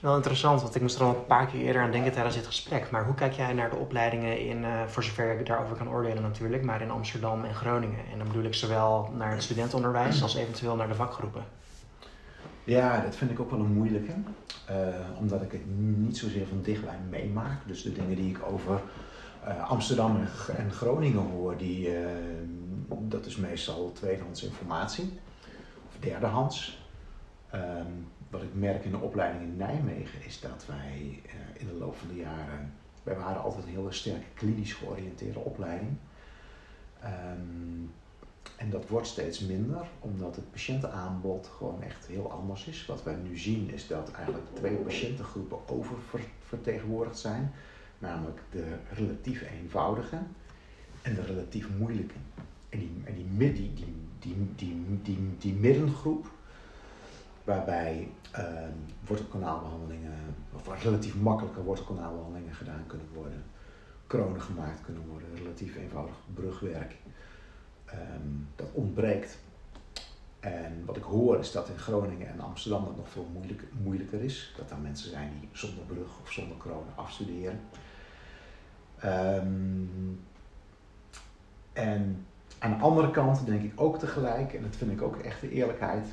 wel interessant, want ik moest er al een paar keer eerder aan denken tijdens dit gesprek. Maar hoe kijk jij naar de opleidingen in, uh, voor zover ik daarover kan oordelen natuurlijk, maar in Amsterdam en Groningen? En dan bedoel ik zowel naar het studentenonderwijs als eventueel naar de vakgroepen. Ja, dat vind ik ook wel een moeilijke. Uh, omdat ik het niet zozeer van dichtbij meemaak. Dus de dingen die ik over uh, Amsterdam en Groningen hoor, die, dat is meestal tweedehands informatie. Of derdehands. Um, wat ik merk in de opleiding in Nijmegen is dat wij uh, in de loop van de jaren, wij waren altijd een hele sterk klinisch georiënteerde opleiding. Um, en dat wordt steeds minder, omdat het patiëntenaanbod gewoon echt heel anders is. Wat wij nu zien is dat eigenlijk twee patiëntengroepen oververtegenwoordigd zijn. Namelijk de relatief eenvoudige en de relatief moeilijke. Die, die, die, die, die, die, middengroep, waarbij uh, wortelkanaalbehandelingen, of relatief makkelijke wortelkanaalbehandelingen gedaan kunnen worden, kronen gemaakt kunnen worden, relatief eenvoudig brugwerk. Um, dat ontbreekt. En wat ik hoor is dat in Groningen en Amsterdam dat nog veel moeilijk, moeilijker is. Dat er mensen zijn die zonder brug of zonder kronen afstuderen. Um, en aan de andere kant denk ik ook tegelijk, en dat vind ik ook echt de eerlijkheid,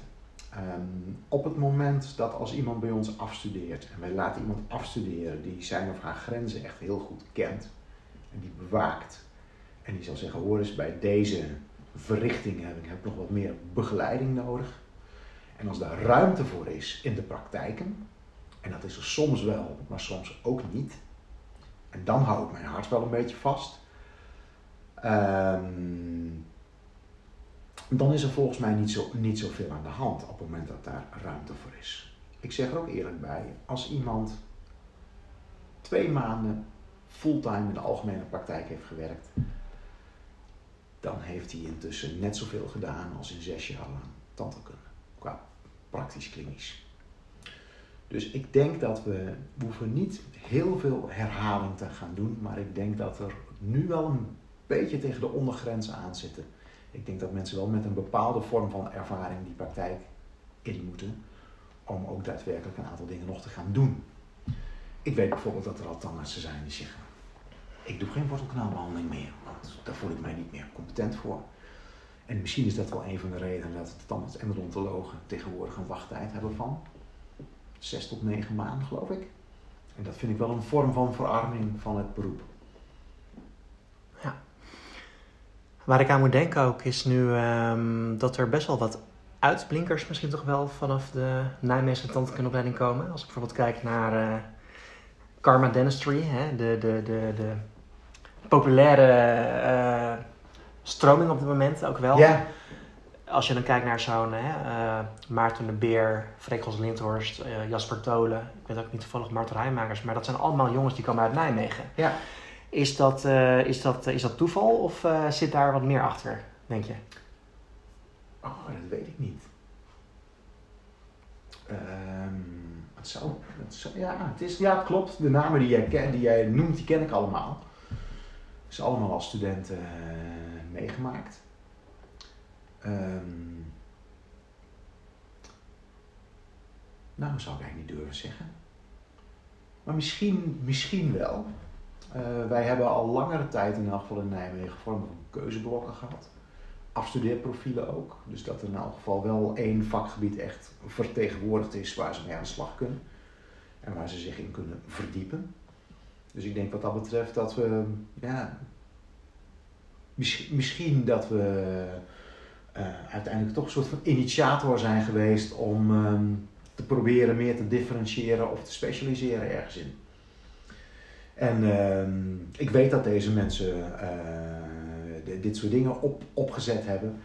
Um, op het moment dat als iemand bij ons afstudeert en wij laten iemand afstuderen die zijn of haar grenzen echt heel goed kent en die bewaakt En die zal zeggen, hoor eens, bij deze verrichting heb ik nog wat meer begeleiding nodig. En als daar ruimte voor is in de praktijken, en dat is er soms wel, maar soms ook niet, en dan hou ik mijn hart wel een beetje vast, ehm, dan is er volgens mij niet, zo, niet zoveel aan de hand op het moment dat daar ruimte voor is. Ik zeg er ook eerlijk bij, als iemand twee maanden fulltime in de algemene praktijk heeft gewerkt, dan heeft hij intussen net zoveel gedaan als in zes jaar lang tandheelkunde. Qua praktisch klinisch. Dus ik denk dat we, we hoeven niet heel veel herhaling te gaan doen, maar ik denk dat er nu wel een beetje tegen de ondergrens aan zitten. Ik denk dat mensen wel met een bepaalde vorm van ervaring die praktijk in moeten, om ook daadwerkelijk een aantal dingen nog te gaan doen. Ik weet bijvoorbeeld dat er al tandartsen zijn die zeggen, ik doe geen wortelkanaalbehandeling meer, want daar voel ik mij niet meer competent voor. En misschien is dat wel een van de redenen dat de tandarts en tegenwoordig een wachttijd hebben van zes tot negen maanden, geloof ik. En dat vind ik wel een vorm van verarming van het beroep. Ja. Waar ik aan moet denken ook is nu um, dat er best wel wat uitblinkers misschien toch wel vanaf de Nijmeegse tandheelkundeopleiding komen. Als ik bijvoorbeeld kijk naar uh, Karma Dentistry, hè, de, de, de, de populaire uh, stroming op dit moment ook wel. Ja. Als je dan kijkt naar zo'n uh, Maarten de Beer, Frekels Lindhorst, Jasper Tolen. Ik weet ook niet toevallig Marten Rijmakers, maar dat zijn allemaal jongens die komen uit Nijmegen. Ja. Is dat, is dat, is dat toeval of zit daar wat meer achter, denk je? Oh, dat weet ik niet. Um, het zou, het zou, ja, het is, ja, het klopt. De namen die jij, die jij noemt, die ken ik allemaal. Ze allemaal als studenten meegemaakt. Um, nou, zou ik eigenlijk niet durven zeggen. Maar misschien, misschien wel. Uh, wij hebben al langere tijd in elk geval in Nijmegen vormen van keuzeblokken gehad. Afstudeerprofielen ook. Dus dat er in elk geval wel één vakgebied echt vertegenwoordigd is waar ze mee aan de slag kunnen. En waar ze zich in kunnen verdiepen. Dus ik denk wat dat betreft dat we, ja, misschien, dat we uh, uiteindelijk toch een soort van initiator zijn geweest om um, te proberen meer te differentiëren of te specialiseren ergens in. En uh, ik weet dat deze mensen de, dit soort dingen op, opgezet hebben.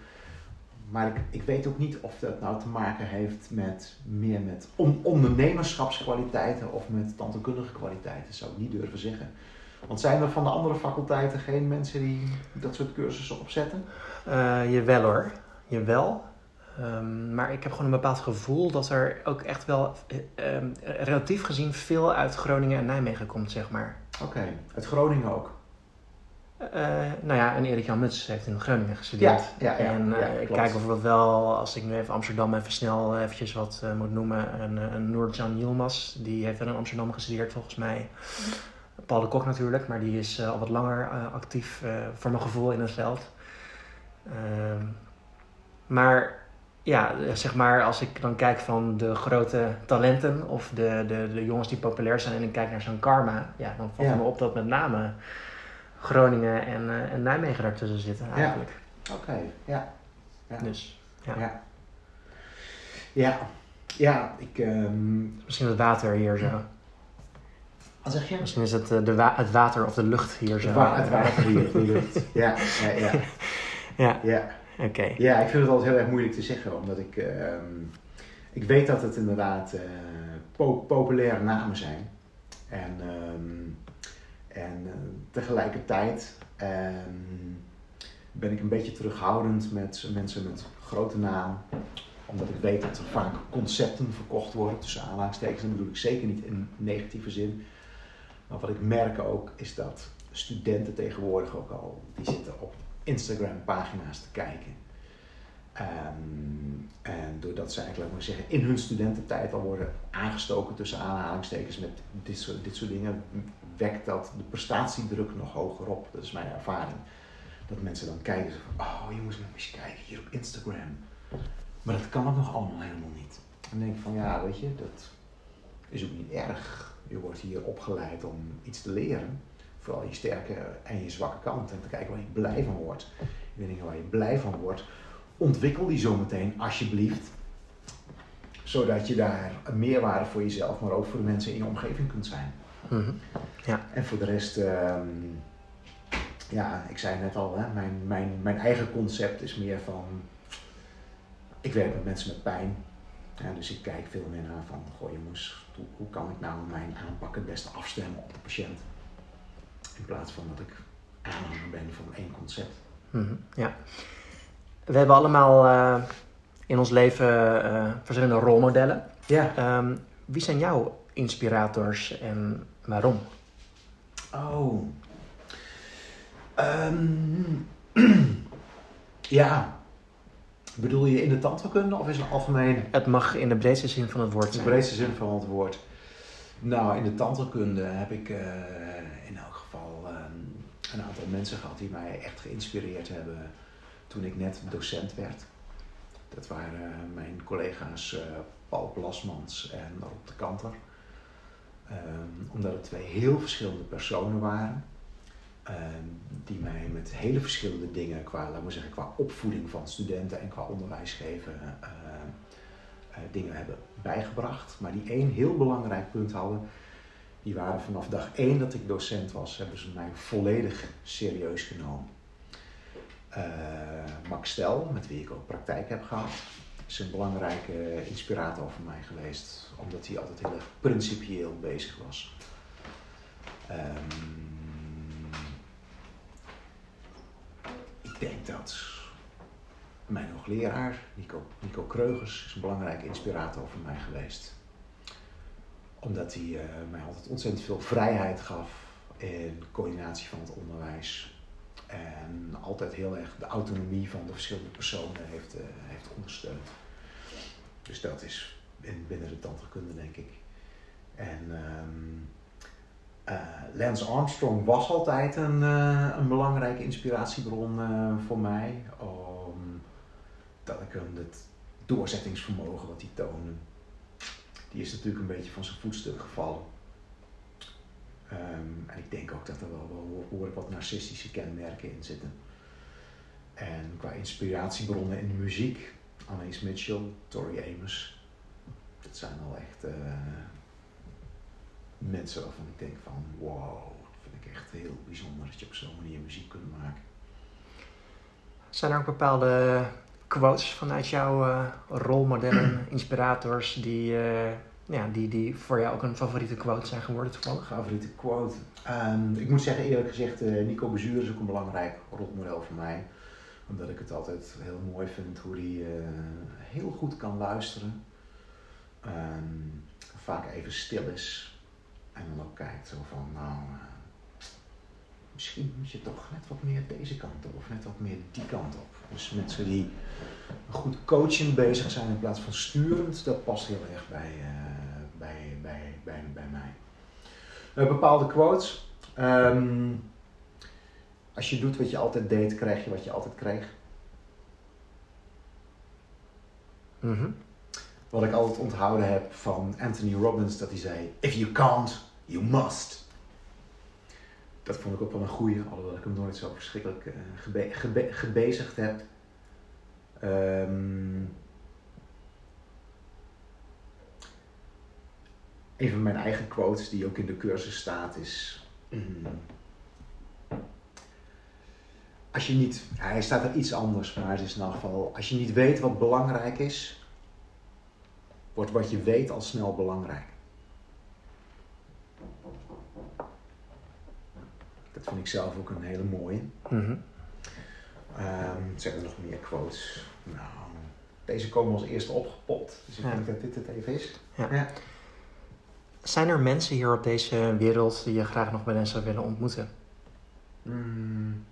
Maar ik, ik, weet ook niet of dat nou te maken heeft met meer met on, ondernemerschapskwaliteiten of met tandheelkundige kwaliteiten. zou ik niet durven zeggen. Want zijn er van de andere faculteiten geen mensen die dat soort cursussen opzetten? Uh, jawel hoor, jawel. Um, maar ik heb gewoon een bepaald gevoel dat er ook echt wel um, relatief gezien veel uit Groningen en Nijmegen komt, zeg maar. Oké, okay. uit Groningen ook? Uh, nou ja, en Erik Jan Muts heeft in Groningen gestudeerd. Ja, ja, ja, en uh, ja, ik kijk bijvoorbeeld wel, als ik nu even Amsterdam even snel eventjes wat uh, moet noemen, een, een Noorjan Yilmaz, die heeft wel in Amsterdam gestudeerd volgens mij. Paul de Kok natuurlijk, maar die is al wat langer actief voor mijn gevoel in het veld. Ehm, maar ja, zeg maar, als ik dan kijk van de grote talenten of de, de, de jongens die populair zijn en ik kijk naar zo'n karma, ja, dan valt ja. me op dat met name Groningen en, uh, en Nijmegen daartussen zitten eigenlijk. Ja. Oké, okay. ja. ja. Dus, ja. Ja, ja. ja ik... Um... Misschien het water hier zo. Wat zeg je? Misschien is het uh, de wa het water of de lucht hier zo. Het, wa het water hier, de lucht. Ja, ja, ja. ja. Ja. Ik vind het altijd heel erg moeilijk te zeggen, omdat ik, uh, ik weet dat het inderdaad po populaire namen zijn. En, um, en uh, tegelijkertijd um, ben ik een beetje terughoudend met mensen met grote naam, omdat ik weet dat er vaak concepten verkocht worden, tussen aanhalingstekens. Dat bedoel ik zeker niet in negatieve zin. Maar wat ik merk ook is dat studenten tegenwoordig ook al, die zitten op Instagram pagina's te kijken. Um, en doordat ze eigenlijk, maar zeggen, in hun studententijd al worden aangestoken tussen aanhalingstekens met dit soort, dit soort dingen, wekt dat de prestatiedruk nog hoger op. Dat is mijn ervaring. Dat mensen dan kijken van, oh jongens, moet eens kijken hier op Instagram. Maar dat kan ook nog allemaal helemaal niet. En dan denk ik van, ja weet je, dat is ook niet erg. Je wordt hier opgeleid om iets te leren. Vooral je sterke en je zwakke kant. En te kijken waar je blij van wordt. De dingen waar je blij van wordt, ontwikkel die zometeen alsjeblieft. Zodat je daar een meerwaarde voor jezelf, maar ook voor de mensen in je omgeving kunt zijn. Mhm. Ja. En voor de rest, ehm, ja, ik zei net al, hè, mijn, mijn, mijn eigen concept is meer van, ik werk met mensen met pijn. Ja, dus ik kijk veel meer naar van, goh jongens, hoe, hoe kan ik nou mijn aanpak het beste afstemmen op de patiënt? In plaats van dat ik aanhanger ben van één concept. Mhm. Ja. We hebben allemaal eh, in ons leven eh, verschillende rolmodellen. Ja. Ehm, wie zijn jouw inspirators en waarom? Oh. Ehm, ja. Bedoel je in de tandheelkunde of is het algemeen? Het mag in de breedste zin van het woord In de breedste zin van het woord. Nou, in de tandheelkunde heb ik eh, in elk geval ehm, een aantal mensen gehad die mij echt geïnspireerd hebben toen ik net docent werd. Dat waren mijn collega's eh, Paul Plasmans en Rob de Kanter. Ehm, omdat het twee heel verschillende personen waren. ehm, die mij met hele verschillende dingen qua, laten we zeggen, qua opvoeding van studenten en qua onderwijs geven eh, eh, dingen hebben bijgebracht. Maar die één heel belangrijk punt hadden. Die waren vanaf dag één dat ik docent was, hebben ze mij volledig serieus genomen. Eh, Max Stel, met wie ik ook praktijk heb gehad, is een belangrijke inspirator voor mij geweest. Omdat hij altijd heel erg principieel bezig was. Ehm, ik denk dat mijn hoogleraar, Nico, Nico Kreugers, is een belangrijke inspirator voor mij geweest. Omdat hij eh, mij altijd ontzettend veel vrijheid gaf in coördinatie van het onderwijs. En altijd heel erg de autonomie van de verschillende personen heeft, eh, heeft ondersteund. Dus dat is in, binnen de tandheelkunde, denk ik. En ehm, eh, Lance Armstrong was altijd een, een belangrijke inspiratiebron voor mij. Omdat ik hem het doorzettingsvermogen wat hij toonde, die is natuurlijk een beetje van zijn voetstuk gevallen. Ehm, en ik denk ook dat er wel, wel behoorlijk wat narcistische kenmerken in zitten. En qua inspiratiebronnen in de muziek, Anais Mitchell, Tori Amos, dat zijn wel echt eh, mensen waarvan ik denk van wow, dat vind ik echt heel bijzonder dat je op zo'n manier muziek kunt maken. Zijn er ook bepaalde quotes vanuit jouw eh, rolmodellen, inspirators, die, eh, ja, die, die voor jou ook een favoriete quote zijn geworden toevallig? Favoriete quote. Ehm, ik moet zeggen, eerlijk gezegd, eh, Nico Bezuur is ook een belangrijk rolmodel voor mij. Omdat ik het altijd heel mooi vind hoe hij heel goed kan luisteren. Ehm, vaak even stil is. En dan ook kijkt zo van, nou, misschien moet je toch net wat meer deze kant op. Of net wat meer die kant op. Dus mensen die goed coachend bezig zijn in plaats van sturend, dat past heel erg bij, eh, bij, bij, bij, bij mij. Eh, bepaalde quotes. Ehm, als je doet wat je altijd deed, krijg je wat je altijd kreeg. Mhm. Wat ik altijd onthouden heb van Anthony Robbins, dat hij zei: If you can't, you must. Dat vond ik ook wel een goeie, alhoewel ik hem nooit zo verschrikkelijk gebe gebezigd heb. Ehm, een van mijn eigen quotes, die ook in de cursus staat, is. mm, als je niet, hij staat er iets anders, maar het is in elk geval, als je niet weet wat belangrijk is, wordt wat je weet al snel belangrijk. Dat vind ik zelf ook een hele mooie. Ehm, zijn er nog meer quotes? Nou, deze komen als eerste opgepopt, dus ik Ja. denk dat dit het even is. Ja. Ja. Zijn er mensen hier op deze wereld die je graag nog bij hen zou willen ontmoeten? Mm.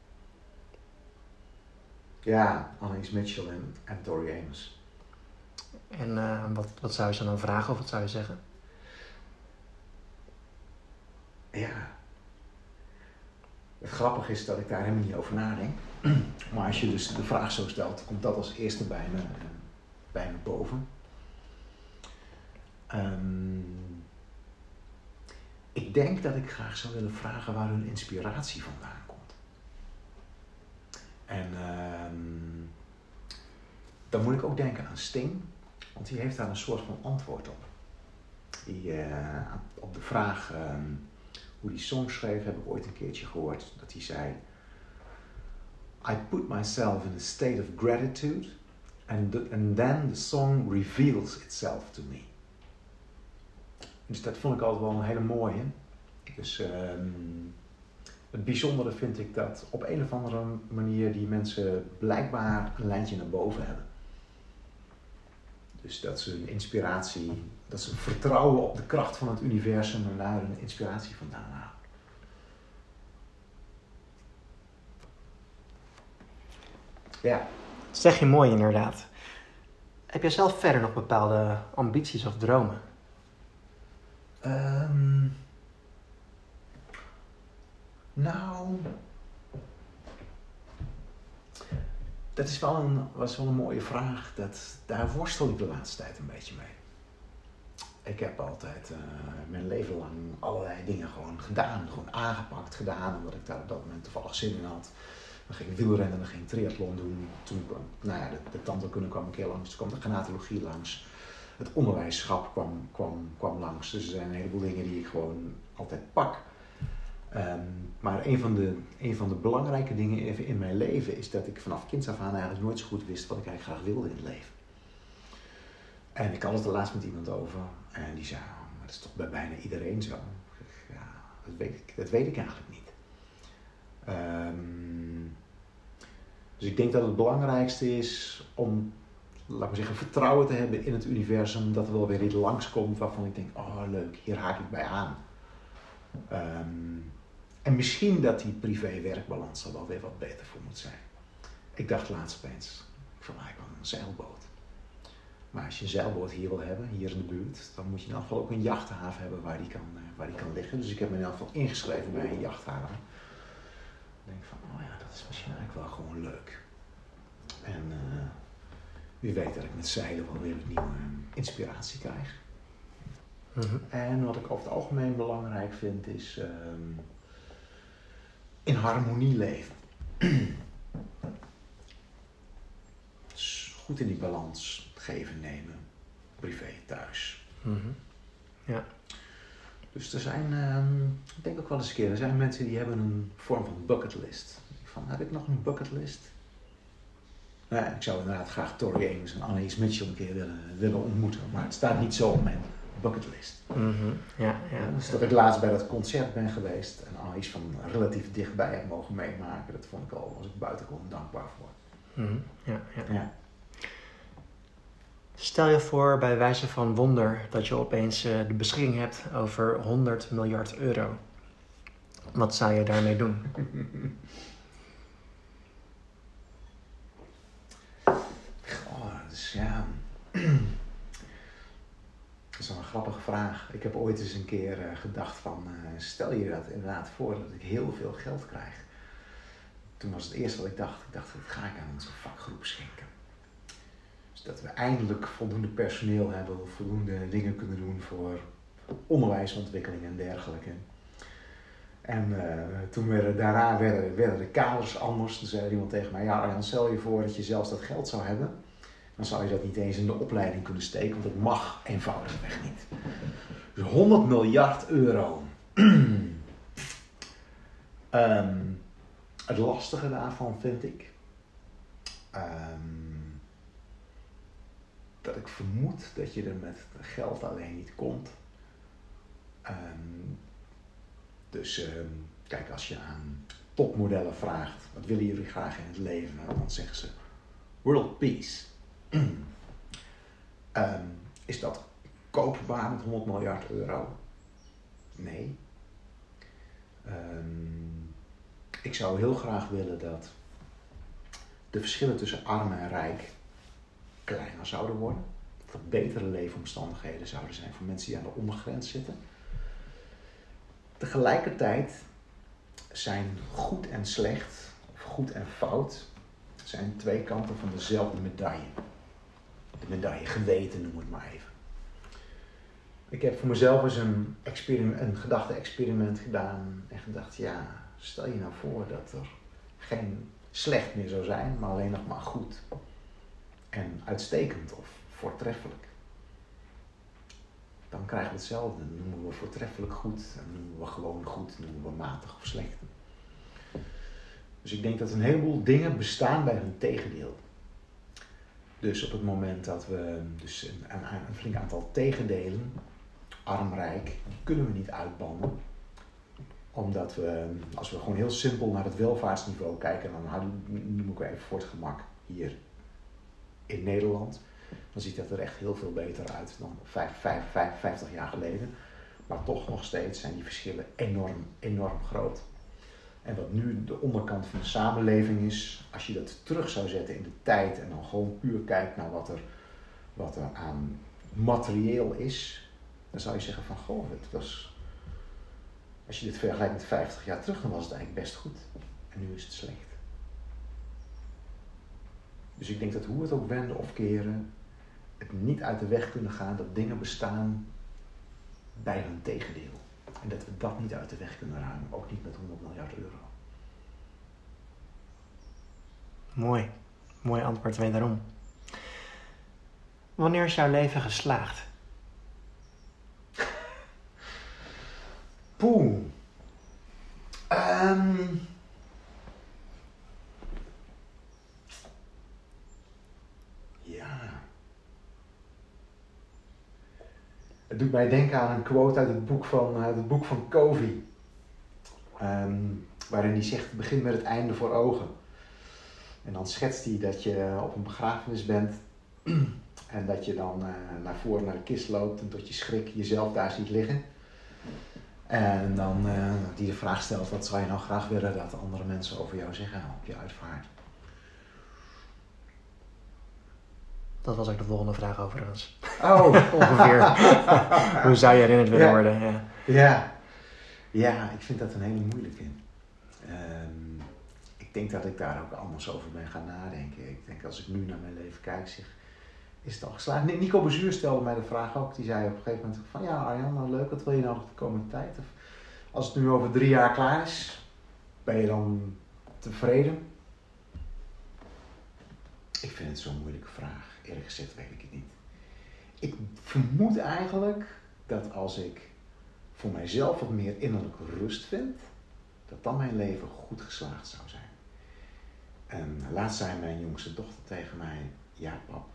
Ja, Annelies Mitchell en, en Tori Amos. En eh, wat, wat zou je ze dan vragen of wat zou je zeggen? Ja. Het grappige is dat ik daar helemaal niet over nadenk. Maar als je dus de vraag zo stelt, komt dat als eerste bij me, eh, bij me boven. Ehm, ik denk dat ik graag zou willen vragen waar hun inspiratie vandaan komt. En ehm, dan moet ik ook denken aan Sting, want die heeft daar een soort van antwoord op. Die, eh, op de vraag ehm, hoe die song schreef, heb ik ooit een keertje gehoord dat hij zei: I put myself in a state of gratitude, and, and then the song reveals itself to me. Dus dat vond ik altijd wel een hele mooie. Dus ehm, het bijzondere vind ik dat op een of andere manier die mensen blijkbaar een lijntje naar boven hebben. Dus dat ze hun inspiratie, dat ze vertrouwen op de kracht van het universum en daar hun inspiratie vandaan halen. Ja. zeg je mooi inderdaad. Heb jij zelf verder nog bepaalde ambities of dromen? Ehm, nou, dat is wel een, was wel een mooie vraag. Dat, daar worstel ik de laatste tijd een beetje mee. Ik heb altijd uh, mijn leven lang allerlei dingen gewoon gedaan. Gewoon aangepakt, gedaan. Omdat ik daar op dat moment toevallig zin in had. Dan ging ik wielrennen, dan ging ik triathlon doen. Toen kwam, nou ja, de, de kwam een keer langs. Toen kwam de genatologie langs. Het onderwijsschap kwam, kwam, kwam langs. Dus er zijn een heleboel dingen die ik gewoon altijd pak. Ehm, maar een van, de, van de belangrijke dingen in mijn leven is dat ik vanaf kinds af aan eigenlijk nooit zo goed wist wat ik eigenlijk graag wilde in het leven. En ik had het er laatst met iemand over en die zei, oh, dat is toch bij bijna iedereen zo. Ja, dat weet ik, dat weet ik eigenlijk niet. Ehm, dus ik denk dat het belangrijkste is om, laat maar zeggen, vertrouwen te hebben in het universum. Dat er wel weer iets langskomt waarvan ik denk, oh leuk, hier haak ik bij aan. Ehm, en misschien dat die privé-werkbalans er wel weer wat beter voor moet zijn. Ik dacht laatst opeens, van ik wil een zeilboot. Maar als je een zeilboot hier wil hebben, hier in de buurt, dan moet je in elk geval ook een jachthaven hebben waar die kan, eh, waar die kan liggen. Dus ik heb me in elk geval ingeschreven bij een jachthaven. Ik denk van, oh ja, dat is misschien eigenlijk wel gewoon leuk. En uh, wie weet dat ik met zeilen wel weer een nieuwe inspiratie krijg. Mhm. En wat ik over het algemeen belangrijk vind is um, in harmonie leven. dus goed in die balans geven, nemen, privé, thuis. Mm Ja. Dus er zijn, um, ik denk ook wel eens een keer, er zijn mensen die hebben een vorm van bucketlist. Van, heb ik nog een bucketlist? Nou, ik zou inderdaad graag Tori Amos en Annelies Mitchell een keer willen, willen ontmoeten, maar het staat niet zo op mijn bucketlist. Mm -hmm. ja, ja. Dus dat ik laatst bij dat concert ben geweest iets van relatief dichtbij heb mogen meemaken, dat vond ik al, was ik buitengewoon dankbaar voor. Mm -hmm. ja, ja. ja. Stel je voor bij wijze van wonder dat je opeens uh, de beschikking hebt over 100 miljard euro. Wat zou je daarmee doen? Oh, dus ja. Dat is wel een grappige vraag. Ik heb ooit eens een keer uh, gedacht van, uh, stel je dat inderdaad voor dat ik heel veel geld krijg. Toen was het eerste wat ik dacht, ik dacht, dat ga ik aan onze vakgroep schenken. Dus dat we eindelijk voldoende personeel hebben, voldoende dingen kunnen doen voor onderwijsontwikkeling en dergelijke. En uh, toen werden, daarna werden, werden de kaders anders. Toen zei iemand tegen mij, ja dan stel je voor dat je zelfs dat geld zou hebben dan zou je dat niet eens in de opleiding kunnen steken, want dat mag eenvoudigweg niet. Dus 100 miljard euro. um, het lastige daarvan vind ik um, dat ik vermoed dat je er met geld alleen niet komt. Um, dus kijk, als je aan topmodellen vraagt, wat willen jullie graag in het leven? Dan zeggen ze world peace. Um, is dat koopbaar met 100 miljard euro? Nee. Um, ik zou heel graag willen dat de verschillen tussen arm en rijk kleiner zouden worden. Dat er betere leefomstandigheden zouden zijn voor mensen die aan de ondergrens zitten. Tegelijkertijd zijn goed en slecht, of goed en fout, zijn twee kanten van dezelfde medaille de medaille geweten, noem het maar even. Ik heb voor mezelf eens een, een gedachte-experiment gedaan en gedacht, ja, stel je nou voor dat er geen slecht meer zou zijn, maar alleen nog maar goed. En uitstekend of voortreffelijk. Dan krijgen we hetzelfde. Noemen we voortreffelijk goed, dan noemen we gewoon goed, noemen we matig of slecht. Dus ik denk dat een heleboel dingen bestaan bij hun tegendeel. Dus op het moment dat we dus een, een, flink aantal tegendelen, arm-rijk, kunnen we niet uitbannen. Omdat we, als we gewoon heel simpel naar het welvaartsniveau kijken, dan noem ik even voor het gemak hier in Nederland, dan ziet dat er echt heel veel beter uit dan 50 jaar geleden. Maar toch nog steeds zijn die verschillen enorm, enorm groot. En wat nu de onderkant van de samenleving is, als je dat terug zou zetten in de tijd en dan gewoon puur kijkt naar wat er, wat er aan materieel is, dan zou je zeggen van goh, het was, als je dit vergelijkt met 50 jaar terug, dan was het eigenlijk best goed. En nu is het slecht. Dus ik denk dat hoe het ook wenden of keren, het niet uit de weg kunnen gaan dat dingen bestaan bij hun tegendeel. En dat we dat niet uit de weg kunnen ruimen, ook niet met 100 miljard euro. Mooi, mooi antwoord wederom. Wanneer is jouw leven geslaagd? Poeh. Um, doet mij denken aan een quote uit het boek van, uit het boek van Covey. Um, waarin hij zegt, het begint met het einde voor ogen. En dan schetst hij dat je op een begrafenis bent en dat je dan uh, naar voren naar de kist loopt en tot je schrik jezelf daar ziet liggen. En dan uh, die de vraag stelt, wat zou je nou graag willen dat andere mensen over jou zeggen op je uitvaart? Dat was ook de volgende vraag overigens. Oh. Ongeveer. Hoe zou je herinnerd willen worden? Ja. ja. Ja, ik vind dat een hele moeilijke. Um, ik denk dat ik daar ook anders over ben gaan nadenken. Ik denk als ik nu naar mijn leven kijk, zeg, is het al geslaagd. Nico Bezuur stelde mij de vraag ook. Die zei op een gegeven moment van ja Arjan, nou leuk, wat wil je nou nog de komende tijd? Of als het nu over drie jaar klaar is, ben je dan tevreden? Ik vind het zo'n moeilijke vraag. Gezegd weet ik het niet. Ik vermoed eigenlijk dat als ik voor mijzelf wat meer innerlijke rust vind, dat dan mijn leven goed geslaagd zou zijn. En laatst zei mijn jongste dochter tegen mij: Ja, pap,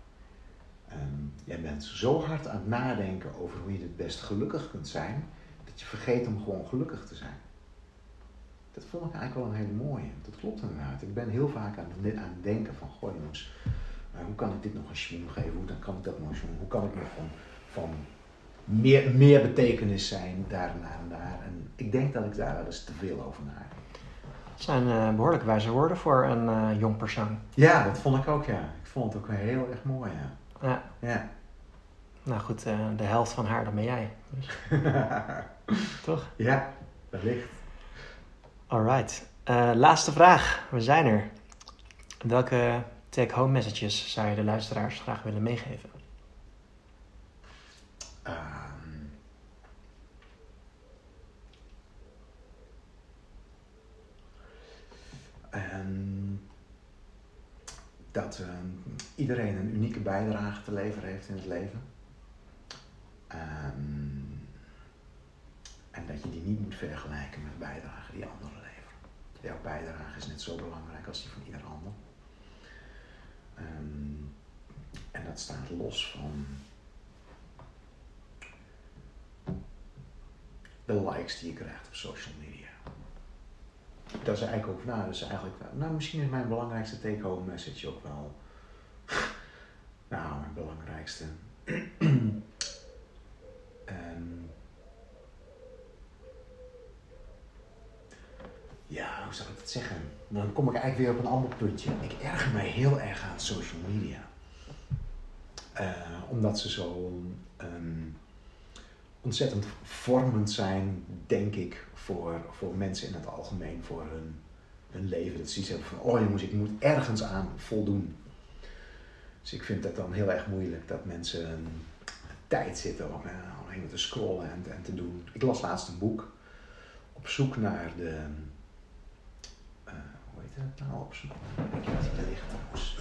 um, jij bent zo hard aan het nadenken over hoe je het best gelukkig kunt zijn, dat je vergeet om gewoon gelukkig te zijn. Dat vond ik eigenlijk wel een hele mooie. Dat klopt inderdaad. Ik ben heel vaak aan het, aan het denken van, goh jongens, hoe kan ik dit nog een schoen geven? Hoe dan kan ik dat nog een Hoe kan ik nog van, van meer, meer betekenis zijn daar en daar en daar? En ik denk dat ik daar wel eens te veel over nadenk. Dat zijn uh, behoorlijk wijze woorden voor een uh, jong persoon. Ja, dat vond ik ook, ja. Ik vond het ook heel erg mooi, ja. Ja. ja. Nou goed, uh, de helft van haar, dan ben jij. Dus. Toch? Ja, wellicht. Alright. laatste vraag. We zijn er. Welke take-home messages zou je de luisteraars graag willen meegeven? Um, um, dat um, iedereen een unieke bijdrage te leveren heeft in het leven. en dat je die niet moet vergelijken met bijdragen die anderen leveren. Jouw bijdrage is net zo belangrijk als die van ieder ander. Um, en dat staat los van de likes die je krijgt op social media. Dat is eigenlijk ook, nou, dat is eigenlijk, nou, misschien is mijn belangrijkste take-home message ook wel, nou, mijn belangrijkste. um, ja, hoe zou ik het zeggen? Dan kom ik eigenlijk weer op een ander puntje. Ik erger mij heel erg aan social media. Uh, omdat ze zo um, ontzettend vormend zijn, denk ik, voor, voor mensen in het algemeen, voor hun, hun leven. Dat ze iets hebben van, oh jongens, ik moet ergens aan voldoen. Dus ik vind dat dan heel erg moeilijk dat mensen tijd zitten om alleen te scrollen en, en, te doen. Ik las laatst een boek op zoek naar de. Het nou? Op zoek naar. Ik het trouwens.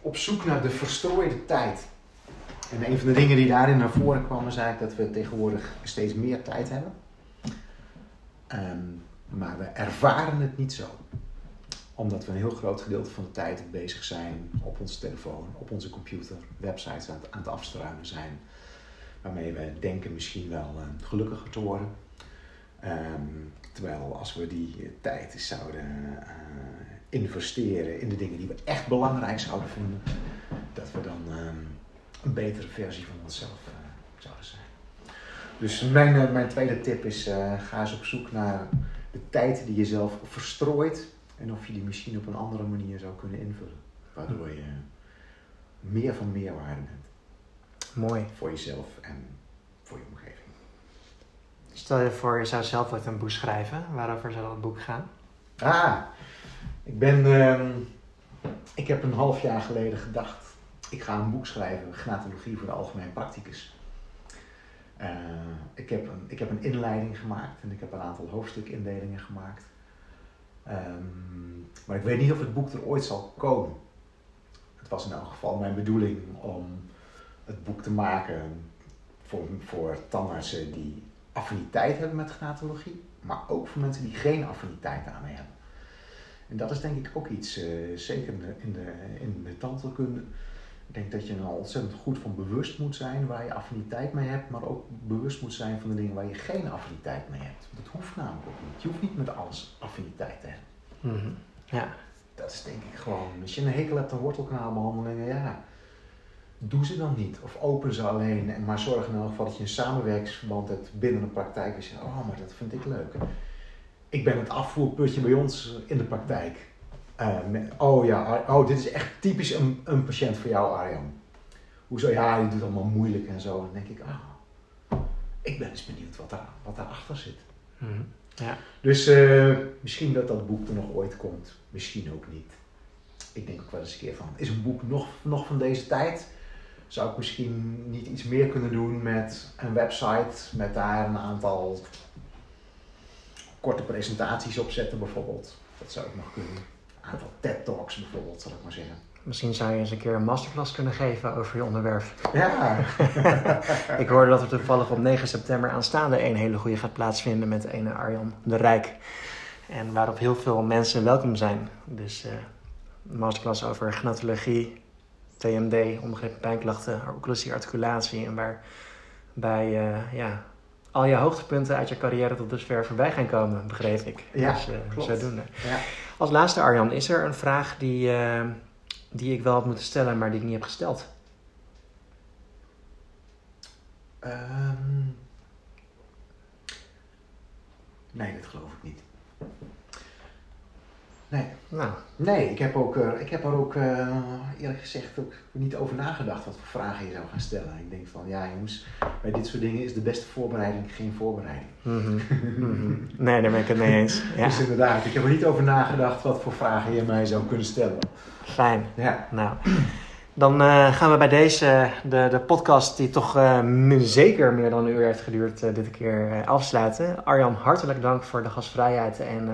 Op zoek naar de verstrooide tijd. En een van de dingen die daarin naar voren kwam, is eigenlijk dat we tegenwoordig steeds meer tijd hebben. Um, maar we ervaren het niet zo. Omdat we een heel groot gedeelte van de tijd bezig zijn op onze telefoon, op onze computer, websites aan het, aan het afstruinen zijn. Waarmee we denken misschien wel uh, gelukkiger te worden. Um, terwijl als we die tijd eens zouden uh, investeren in de dingen die we echt belangrijk zouden vinden, dat we dan um, een betere versie van onszelf uh, zouden zijn. Dus mijn, mijn tweede tip is: ga eens op zoek naar de tijd die je zelf verstrooit en of je die misschien op een andere manier zou kunnen invullen. Waardoor je meer van meerwaarde bent. Mooi. Voor jezelf en. Stel je voor, je zou zelf ooit een boek schrijven. Waarover zou dat boek gaan? Ah, ik ben. Uh, ik heb een half jaar geleden gedacht. Ik ga een boek schrijven, Gnatologie voor de Algemeen Practicus. Uh, ik, heb een, ik heb een inleiding gemaakt en ik heb een aantal hoofdstukindelingen gemaakt. Um, maar ik weet niet of het boek er ooit zal komen. Het was in elk geval mijn bedoeling om het boek te maken voor, voor tandartsen die affiniteit hebben met gnatologie, maar ook voor mensen die geen affiniteit daarmee hebben. En dat is denk ik ook iets, uh, zeker in de, in de, in de tandheelkunde, ik denk dat je er ontzettend goed van bewust moet zijn waar je affiniteit mee hebt, maar ook bewust moet zijn van de dingen waar je geen affiniteit mee hebt. Dat hoeft namelijk ook niet. Je hoeft niet met alles affiniteit te hebben. Mm -hmm. Ja. Dat is denk ik gewoon, als je een hekel hebt aan wortelkanaalbehandelingen, ja, doe ze dan niet. Of open ze alleen, en maar zorg in elk geval dat je een samenwerkingsverband hebt binnen een praktijk. Dus je oh, maar dat vind ik leuk. Ik ben het afvoerputje bij ons in de praktijk. Uh, met, oh ja, oh, dit is echt typisch een, een patiënt voor jou, Arjan. Hoezo? Ja, die doet allemaal moeilijk en zo. Dan denk ik, ah, ik ben eens benieuwd wat, daar, wat daarachter zit. -hmm. ja. Dus uh, misschien dat dat boek er nog ooit komt. Misschien ook niet. Ik denk ook wel eens een keer van, is een boek nog, nog van deze tijd? Zou ik misschien niet iets meer kunnen doen met een website, met daar een aantal korte presentaties op zetten bijvoorbeeld. Dat zou ik nog kunnen aantal TED-talks bijvoorbeeld, zal ik maar zeggen. Misschien zou je eens een keer een masterclass kunnen geven over je onderwerp. Ja. ik hoorde dat er toevallig op 9 september aanstaande een hele goede gaat plaatsvinden met ene Arjan de Rijk. En waarop heel veel mensen welkom zijn. Dus uh, een masterclass over gnatologie, TMD, onbegrepen pijnklachten, occlusie, articulatie. En waarbij uh, ja, al je hoogtepunten uit je carrière tot dusver voorbij gaan komen, begreep ik. Ja, dus, uh, klopt. Zodoende. Ja. Als laatste, Arjan, is er een vraag die, uh, die ik wel had moeten stellen, maar die ik niet heb gesteld? Um, nee, dat geloof ik niet. Nee. Nou. Nee, ik heb, ook, uh, ik heb er ook uh, eerlijk gezegd ook niet over nagedacht wat voor vragen je zou gaan stellen. Ik denk van ja jongens, bij dit soort dingen is de beste voorbereiding geen voorbereiding. Mm -hmm. Mm -hmm. Nee, daar ben ik het mee eens. Ja. Dus inderdaad, ik heb er niet over nagedacht wat voor vragen je mij zou kunnen stellen. Fijn. Ja. Nou, dan uh, gaan we bij deze, de, de podcast die toch uh, zeker meer dan een uur heeft geduurd, uh, dit keer afsluiten. Arjan, hartelijk dank voor de gastvrijheid en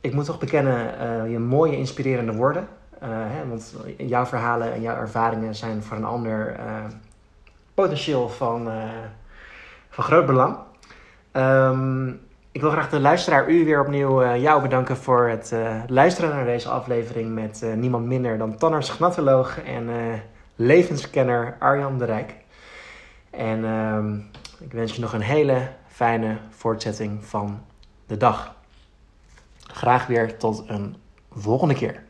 ik moet toch bekennen, je mooie inspirerende woorden. Hè, want jouw verhalen en jouw ervaringen zijn voor een ander potentieel van, van groot belang. Um, ik wil graag de luisteraar u weer opnieuw jou bedanken voor het luisteren naar deze aflevering met niemand minder dan tandarts-gnatoloog en levenskenner Arjan de Rijk. En um, ik wens je nog een hele fijne voortzetting van de dag. Graag weer tot een volgende keer.